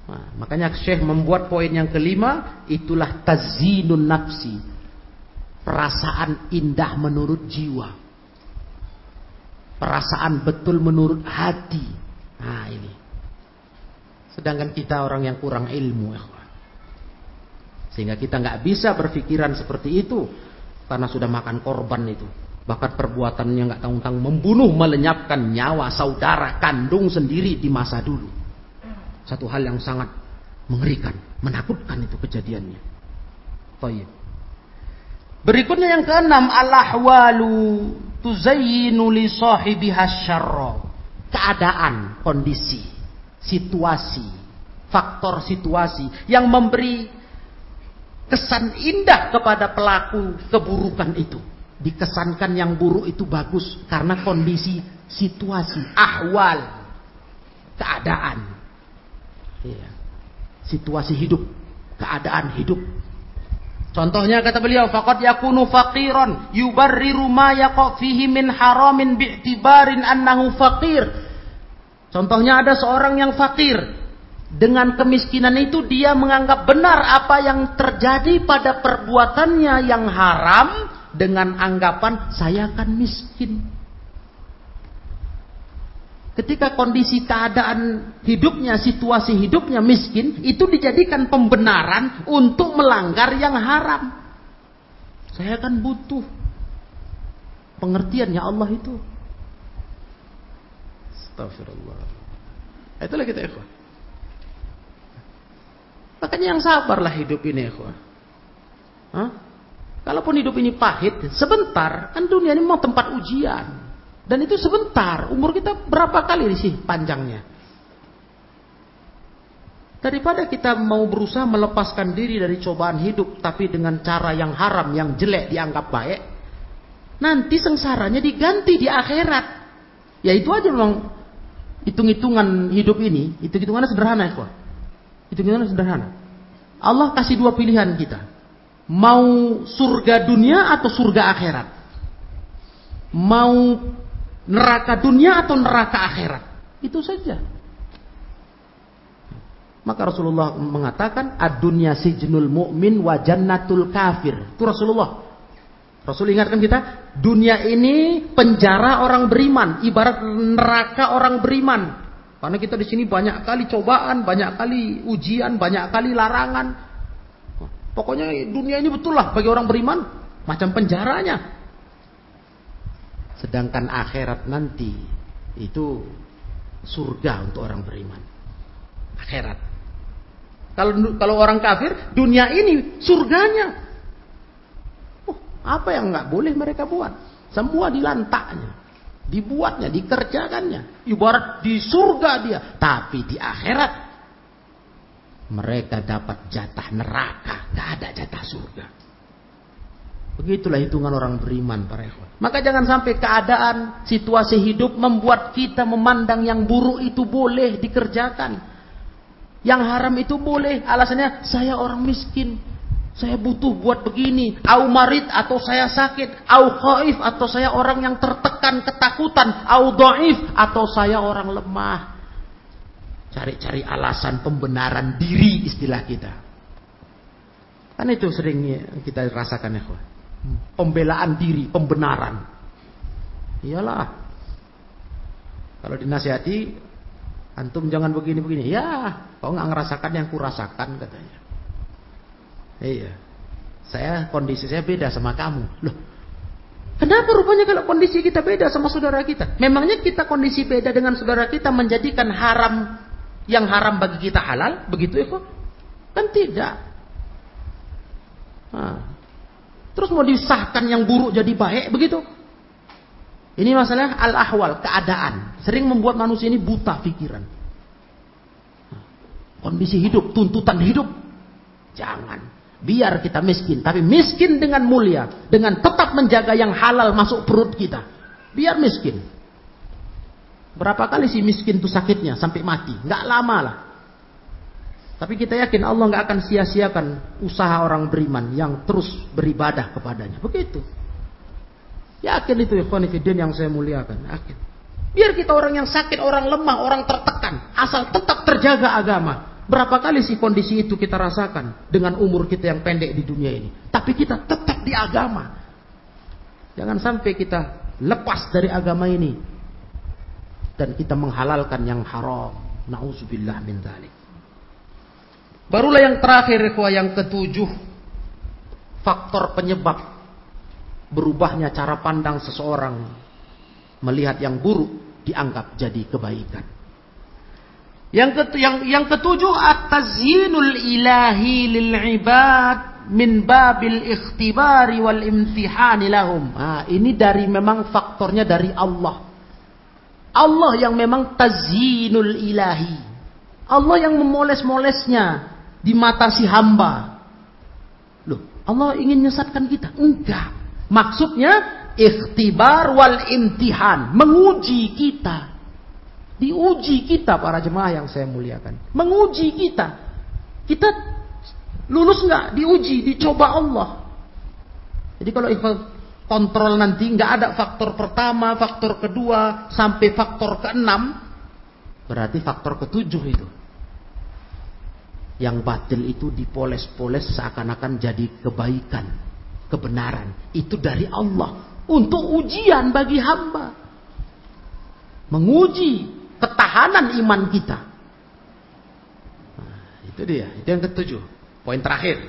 Nah, makanya Syekh membuat poin yang kelima, itulah tazinun nafsi. Perasaan indah menurut jiwa. Perasaan betul menurut hati. Nah ini. Sedangkan kita orang yang kurang ilmu. Sehingga kita nggak bisa berpikiran seperti itu. Karena sudah makan korban itu. Bahkan perbuatannya nggak tanggung-tanggung membunuh, melenyapkan nyawa saudara kandung sendiri di masa dulu. Satu hal yang sangat mengerikan, menakutkan itu kejadiannya. Tayyib. Berikutnya yang keenam, al-ahwalu tuzayyinu li. Keadaan, kondisi situasi, faktor situasi yang memberi kesan indah kepada pelaku keburukan itu. Dikesankan yang buruk itu bagus karena kondisi situasi, ahwal, keadaan. Ya. Situasi hidup, keadaan hidup. Contohnya kata beliau, faqad yakunu faqiran yubarriru ma yaqa fihi min haramin bi'tibarin annahu faqir Contohnya ada seorang yang fakir. Dengan kemiskinan itu dia menganggap benar apa yang terjadi pada perbuatannya yang haram dengan anggapan saya akan miskin. Ketika kondisi keadaan hidupnya, situasi hidupnya miskin, itu dijadikan pembenaran untuk melanggar yang haram. Saya akan butuh pengertiannya Allah itu. Astagfirullah. Itulah kita ikhwan. Makanya yang sabarlah hidup ini ikhwan. Kalaupun hidup ini pahit, sebentar. Kan dunia ini mau tempat ujian. Dan itu sebentar. Umur kita berapa kali sih panjangnya? Daripada kita mau berusaha melepaskan diri dari cobaan hidup. Tapi dengan cara yang haram, yang jelek dianggap baik. Nanti sengsaranya diganti di akhirat. Ya itu aja memang hitung-hitungan hidup ini, itu hitungannya sederhana ya, Hitung-hitungannya sederhana. Allah kasih dua pilihan kita. Mau surga dunia atau surga akhirat? Mau neraka dunia atau neraka akhirat? Itu saja. Maka Rasulullah mengatakan ad-dunya sijnul mu'min wa jannatul kafir. Itu Rasulullah. Rasul ingatkan kita, dunia ini penjara orang beriman, ibarat neraka orang beriman. Karena kita di sini banyak kali cobaan, banyak kali ujian, banyak kali larangan. Pokoknya dunia ini betul lah bagi orang beriman, macam penjaranya. Sedangkan akhirat nanti itu surga untuk orang beriman. Akhirat. Kalau kalau orang kafir, dunia ini surganya. Apa yang nggak boleh mereka buat? Semua dilantaknya, dibuatnya, dikerjakannya. Ibarat di surga dia, tapi di akhirat mereka dapat jatah neraka, nggak ada jatah surga. Begitulah hitungan orang beriman para ikhwan. Maka jangan sampai keadaan, situasi hidup membuat kita memandang yang buruk itu boleh dikerjakan. Yang haram itu boleh. Alasannya saya orang miskin. Saya butuh buat begini. Au marid atau saya sakit. Au khaif atau saya orang yang tertekan ketakutan. Au do'if atau saya orang lemah. Cari-cari alasan pembenaran diri istilah kita. Kan itu sering kita rasakan ya. Pembelaan diri, pembenaran. Iyalah. Kalau dinasihati, antum jangan begini-begini. Ya, kau nggak ngerasakan yang kurasakan katanya. Iya. Saya kondisi saya beda sama kamu. Loh. Kenapa rupanya kalau kondisi kita beda sama saudara kita? Memangnya kita kondisi beda dengan saudara kita menjadikan haram yang haram bagi kita halal? Begitu ya kok? Kan tidak. Nah. Terus mau disahkan yang buruk jadi baik begitu? Ini masalah al-ahwal, keadaan. Sering membuat manusia ini buta pikiran. Kondisi hidup, tuntutan hidup. Jangan. Biar kita miskin, tapi miskin dengan mulia, dengan tetap menjaga yang halal masuk perut kita. Biar miskin. Berapa kali sih miskin itu sakitnya sampai mati? Nggak lama lah. Tapi kita yakin Allah nggak akan sia-siakan usaha orang beriman yang terus beribadah kepadanya. Begitu. Yakin itu konfident yang saya muliakan. Yakin. Biar kita orang yang sakit, orang lemah, orang tertekan. Asal tetap terjaga agama. Berapa kali sih kondisi itu kita rasakan dengan umur kita yang pendek di dunia ini. Tapi kita tetap di agama. Jangan sampai kita lepas dari agama ini. Dan kita menghalalkan yang haram. Na'udzubillah min dhalik. Barulah yang terakhir, yang ketujuh. Faktor penyebab berubahnya cara pandang seseorang melihat yang buruk dianggap jadi kebaikan. Yang, ket, yang, yang ketujuh at-tazyinul ilahi lil ibad min babil ikhtibari wal imtihani lahum. Nah, ini dari memang faktornya dari Allah. Allah yang memang tazyinul ilahi. Allah yang memoles-molesnya di mata si hamba. Loh, Allah ingin menyesatkan kita? Enggak. Maksudnya ikhtibar wal imtihan, menguji kita. Diuji kita para jemaah yang saya muliakan. Menguji kita. Kita lulus nggak? Diuji, dicoba Allah. Jadi kalau kontrol nanti nggak ada faktor pertama, faktor kedua, sampai faktor keenam, berarti faktor ketujuh itu. Yang batil itu dipoles-poles seakan-akan jadi kebaikan, kebenaran. Itu dari Allah. Untuk ujian bagi hamba. Menguji ketahanan iman kita. Nah, itu dia, itu yang ketujuh. Poin terakhir.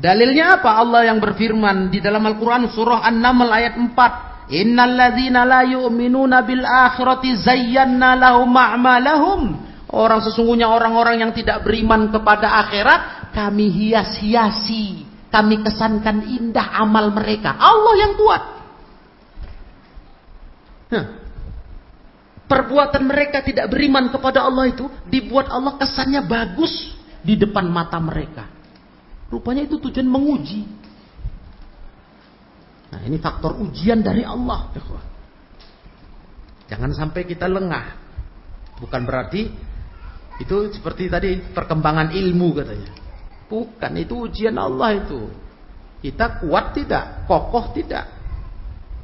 Dalilnya apa? Allah yang berfirman di dalam Al-Quran surah An-Naml ayat 4. Innal ladzina la yu'minuna bil akhirati zayyana lahum a'malahum. Orang sesungguhnya orang-orang yang tidak beriman kepada akhirat, kami hias-hiasi, kami kesankan indah amal mereka. Allah yang buat. Nah, perbuatan mereka tidak beriman kepada Allah itu dibuat Allah kesannya bagus di depan mata mereka. Rupanya itu tujuan menguji. Nah, ini faktor ujian dari Allah. Jangan sampai kita lengah. Bukan berarti itu seperti tadi perkembangan ilmu katanya. Bukan, itu ujian Allah itu. Kita kuat tidak, kokoh tidak.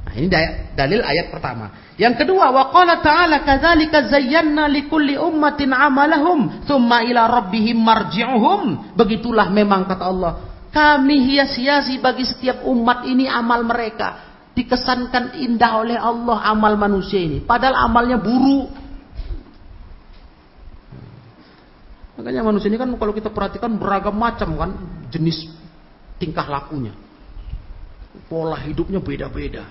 Nah, ini dalil ayat pertama. Yang kedua, wa qala ta'ala kadzalika zayyana likulli ummatin amalahum tsumma ila rabbihim marji'uhum. Begitulah memang kata Allah. Kami hias-hiasi bagi setiap umat ini amal mereka. Dikesankan indah oleh Allah amal manusia ini. Padahal amalnya buruk. Makanya manusia ini kan kalau kita perhatikan beragam macam kan jenis tingkah lakunya. Pola hidupnya beda-beda.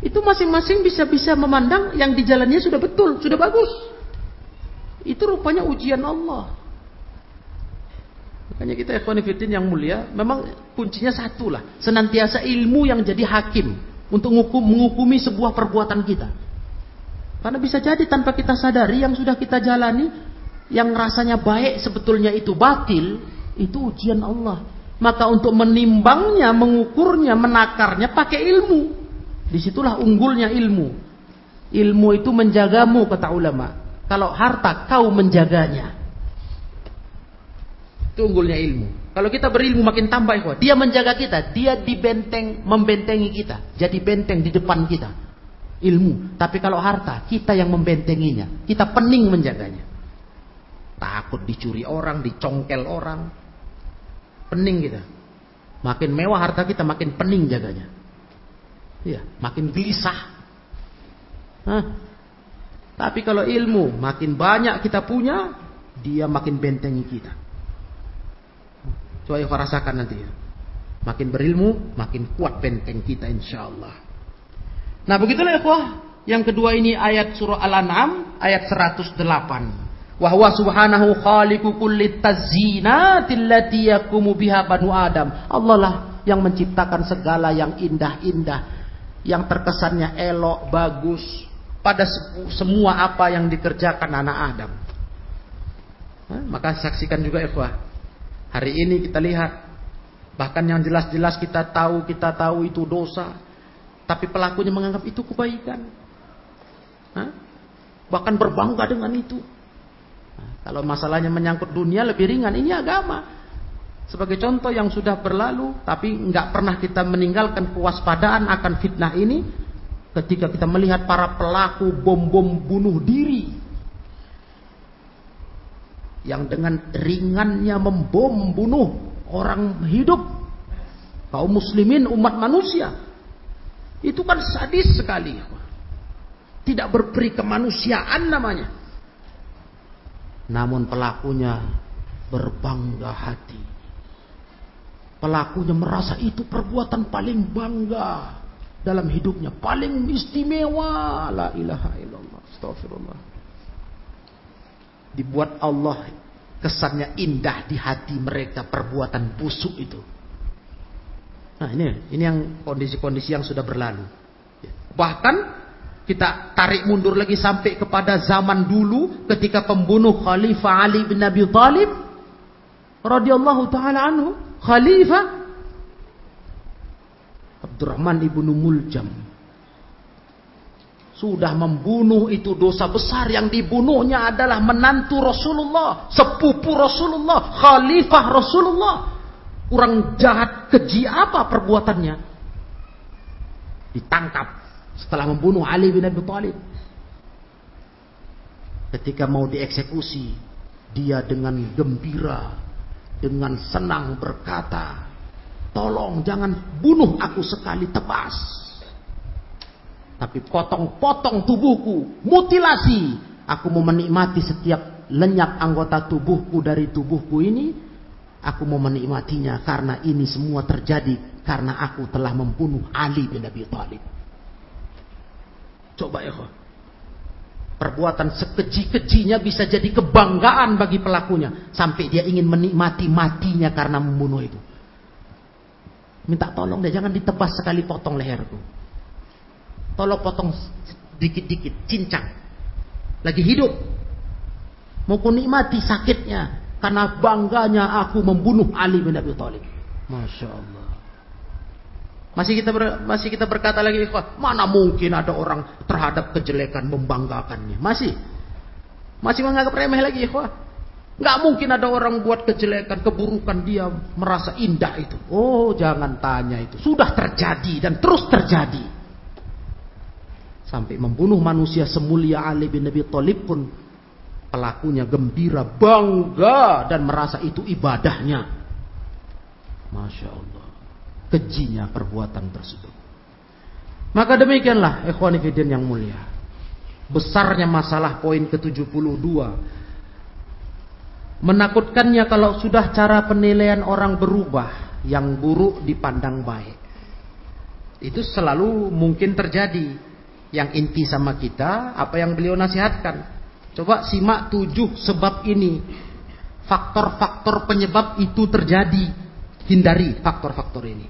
Itu masing-masing bisa-bisa memandang yang di jalannya sudah betul, sudah bagus. Itu rupanya ujian Allah. Makanya kita ikhwanifidin yang mulia, memang kuncinya satu lah. Senantiasa ilmu yang jadi hakim untuk ngukum, menghukumi sebuah perbuatan kita. Karena bisa jadi tanpa kita sadari yang sudah kita jalani, yang rasanya baik sebetulnya itu batil, itu ujian Allah. Maka untuk menimbangnya, mengukurnya, menakarnya pakai ilmu. Di situlah unggulnya ilmu. Ilmu itu menjagamu kata ulama. Kalau harta kau menjaganya. Itu unggulnya ilmu. Kalau kita berilmu makin tambah ikhwah. Dia menjaga kita. Dia dibenteng, membentengi kita. Jadi benteng di depan kita. Ilmu. Tapi kalau harta, kita yang membentenginya. Kita pening menjaganya. Takut dicuri orang, dicongkel orang. Pening kita. Makin mewah harta kita, makin pening jaganya. Ya, makin gelisah. Hah? Tapi kalau ilmu makin banyak kita punya, dia makin bentengi kita. Coba yang rasakan nanti ya. Makin berilmu, makin kuat benteng kita insya Allah. Nah begitulah ikhwah. Yang kedua ini ayat surah Al-An'am ayat 108. Wa subhanahu khaliqu kulli tazzinatil lati yakumu biha Adam. Allah lah yang menciptakan segala yang indah-indah. Yang terkesannya elok, bagus. Pada semua apa yang dikerjakan anak Adam. Maka saksikan juga ikhwah. Hari ini kita lihat. Bahkan yang jelas-jelas kita tahu, kita tahu itu dosa. Tapi pelakunya menganggap itu kebaikan. Bahkan berbangga dengan itu. Nah, kalau masalahnya menyangkut dunia lebih ringan, ini agama. Sebagai contoh yang sudah berlalu, tapi nggak pernah kita meninggalkan kewaspadaan akan fitnah ini, ketika kita melihat para pelaku bom-bom bunuh diri yang dengan ringannya membom bunuh orang hidup kaum muslimin umat manusia itu kan sadis sekali. Tidak berperi kemanusiaan namanya. Namun pelakunya berbangga hati. Pelakunya merasa itu perbuatan paling bangga dalam hidupnya. Paling istimewa. La ilaha illallah. Astagfirullah. Dibuat Allah kesannya indah di hati mereka perbuatan busuk itu. Nah ini ini yang kondisi-kondisi yang sudah berlalu. Bahkan kita tarik mundur lagi sampai kepada zaman dulu ketika pembunuh Khalifah Ali bin Abi Thalib radhiyallahu taala anhu, Khalifah Abdurrahman ibnu Muljam sudah membunuh itu dosa besar yang dibunuhnya adalah menantu Rasulullah, sepupu Rasulullah, khalifah Rasulullah. Kurang jahat keji apa perbuatannya? Ditangkap setelah membunuh Ali bin Abi Thalib. Ketika mau dieksekusi, dia dengan gembira, dengan senang berkata, "Tolong jangan bunuh aku sekali tebas." Tapi potong-potong tubuhku, mutilasi. Aku mau menikmati setiap lenyap anggota tubuhku dari tubuhku ini Aku mau menikmatinya karena ini semua terjadi karena aku telah membunuh Ali bin Abi Thalib. Coba ya, perbuatan sekeji-kejinya bisa jadi kebanggaan bagi pelakunya sampai dia ingin menikmati matinya karena membunuh itu. Minta tolong deh, jangan ditebas sekali potong leherku. Tolong potong dikit-dikit, cincang. Lagi hidup. Mau ku nikmati sakitnya, karena bangganya aku membunuh Ali bin Abi Thalib. Masya Allah. Masih kita ber, masih kita berkata lagi, mana mungkin ada orang terhadap kejelekan membanggakannya? Masih, masih menganggap remeh lagi, ikhwah. Nggak mungkin ada orang buat kejelekan, keburukan dia merasa indah itu. Oh, jangan tanya itu. Sudah terjadi dan terus terjadi. Sampai membunuh manusia semulia Ali bin Abi Thalib pun Pelakunya gembira, bangga dan merasa itu ibadahnya. Masya Allah. Kejinya perbuatan tersebut. Maka demikianlah ikhwanifidin yang mulia. Besarnya masalah poin ke-72. Menakutkannya kalau sudah cara penilaian orang berubah. Yang buruk dipandang baik. Itu selalu mungkin terjadi. Yang inti sama kita, apa yang beliau nasihatkan. Coba simak tujuh sebab ini. Faktor-faktor penyebab itu terjadi. Hindari faktor-faktor ini.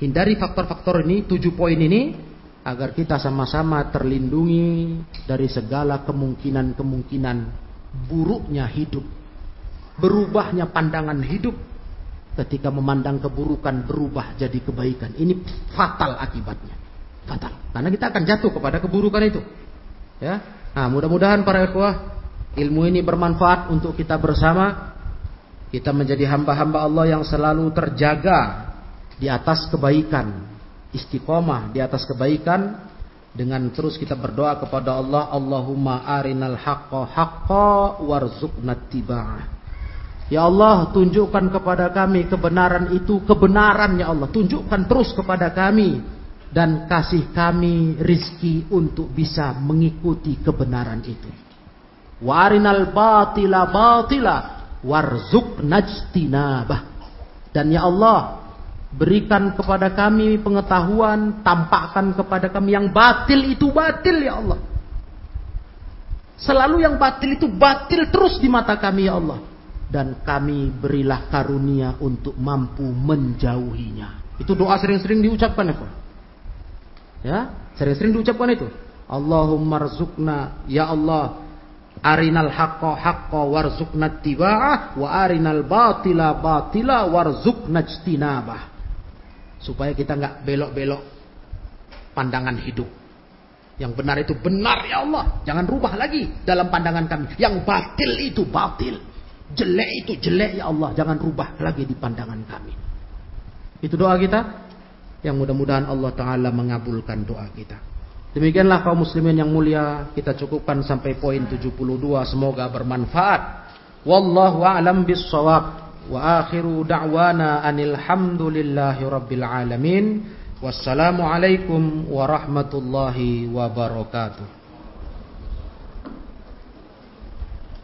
Hindari faktor-faktor ini, tujuh poin ini. Agar kita sama-sama terlindungi dari segala kemungkinan-kemungkinan buruknya hidup. Berubahnya pandangan hidup ketika memandang keburukan berubah jadi kebaikan. Ini fatal akibatnya. Fatal. Karena kita akan jatuh kepada keburukan itu. Ya, Nah, mudah-mudahan para ikhwah ilmu ini bermanfaat untuk kita bersama. Kita menjadi hamba-hamba Allah yang selalu terjaga di atas kebaikan, istiqomah di atas kebaikan dengan terus kita berdoa kepada Allah, Allahumma arinal haqqa haqqa warzuqna tiba'ah. Ya Allah, tunjukkan kepada kami kebenaran itu kebenaran ya Allah. Tunjukkan terus kepada kami dan kasih kami rizki untuk bisa mengikuti kebenaran itu. Warinal batila batila warzuk najtinabah. Dan ya Allah, Berikan kepada kami pengetahuan, tampakkan kepada kami yang batil itu batil ya Allah. Selalu yang batil itu batil terus di mata kami ya Allah. Dan kami berilah karunia untuk mampu menjauhinya. Itu doa sering-sering diucapkan ya Ya, sering-sering diucapkan itu. Allahumma rzukna ya Allah arinal haqqa haqqa warzuqna tiba'ah wa arinal batila batila warzuqna ijtinabah supaya kita nggak belok-belok pandangan hidup. Yang benar itu benar ya Allah. Jangan rubah lagi dalam pandangan kami. Yang batil itu batil. Jelek itu jelek ya Allah. Jangan rubah lagi di pandangan kami. Itu doa kita. Yang mudah-mudahan Allah Ta'ala mengabulkan doa kita. Demikianlah kaum muslimin yang mulia, kita cukupkan sampai poin 72. Semoga bermanfaat. Wallahu a'lam bissawab. Wa akhiru da'wana anil hamdulillahi rabbil alamin. Wassalamualaikum warahmatullahi wabarakatuh.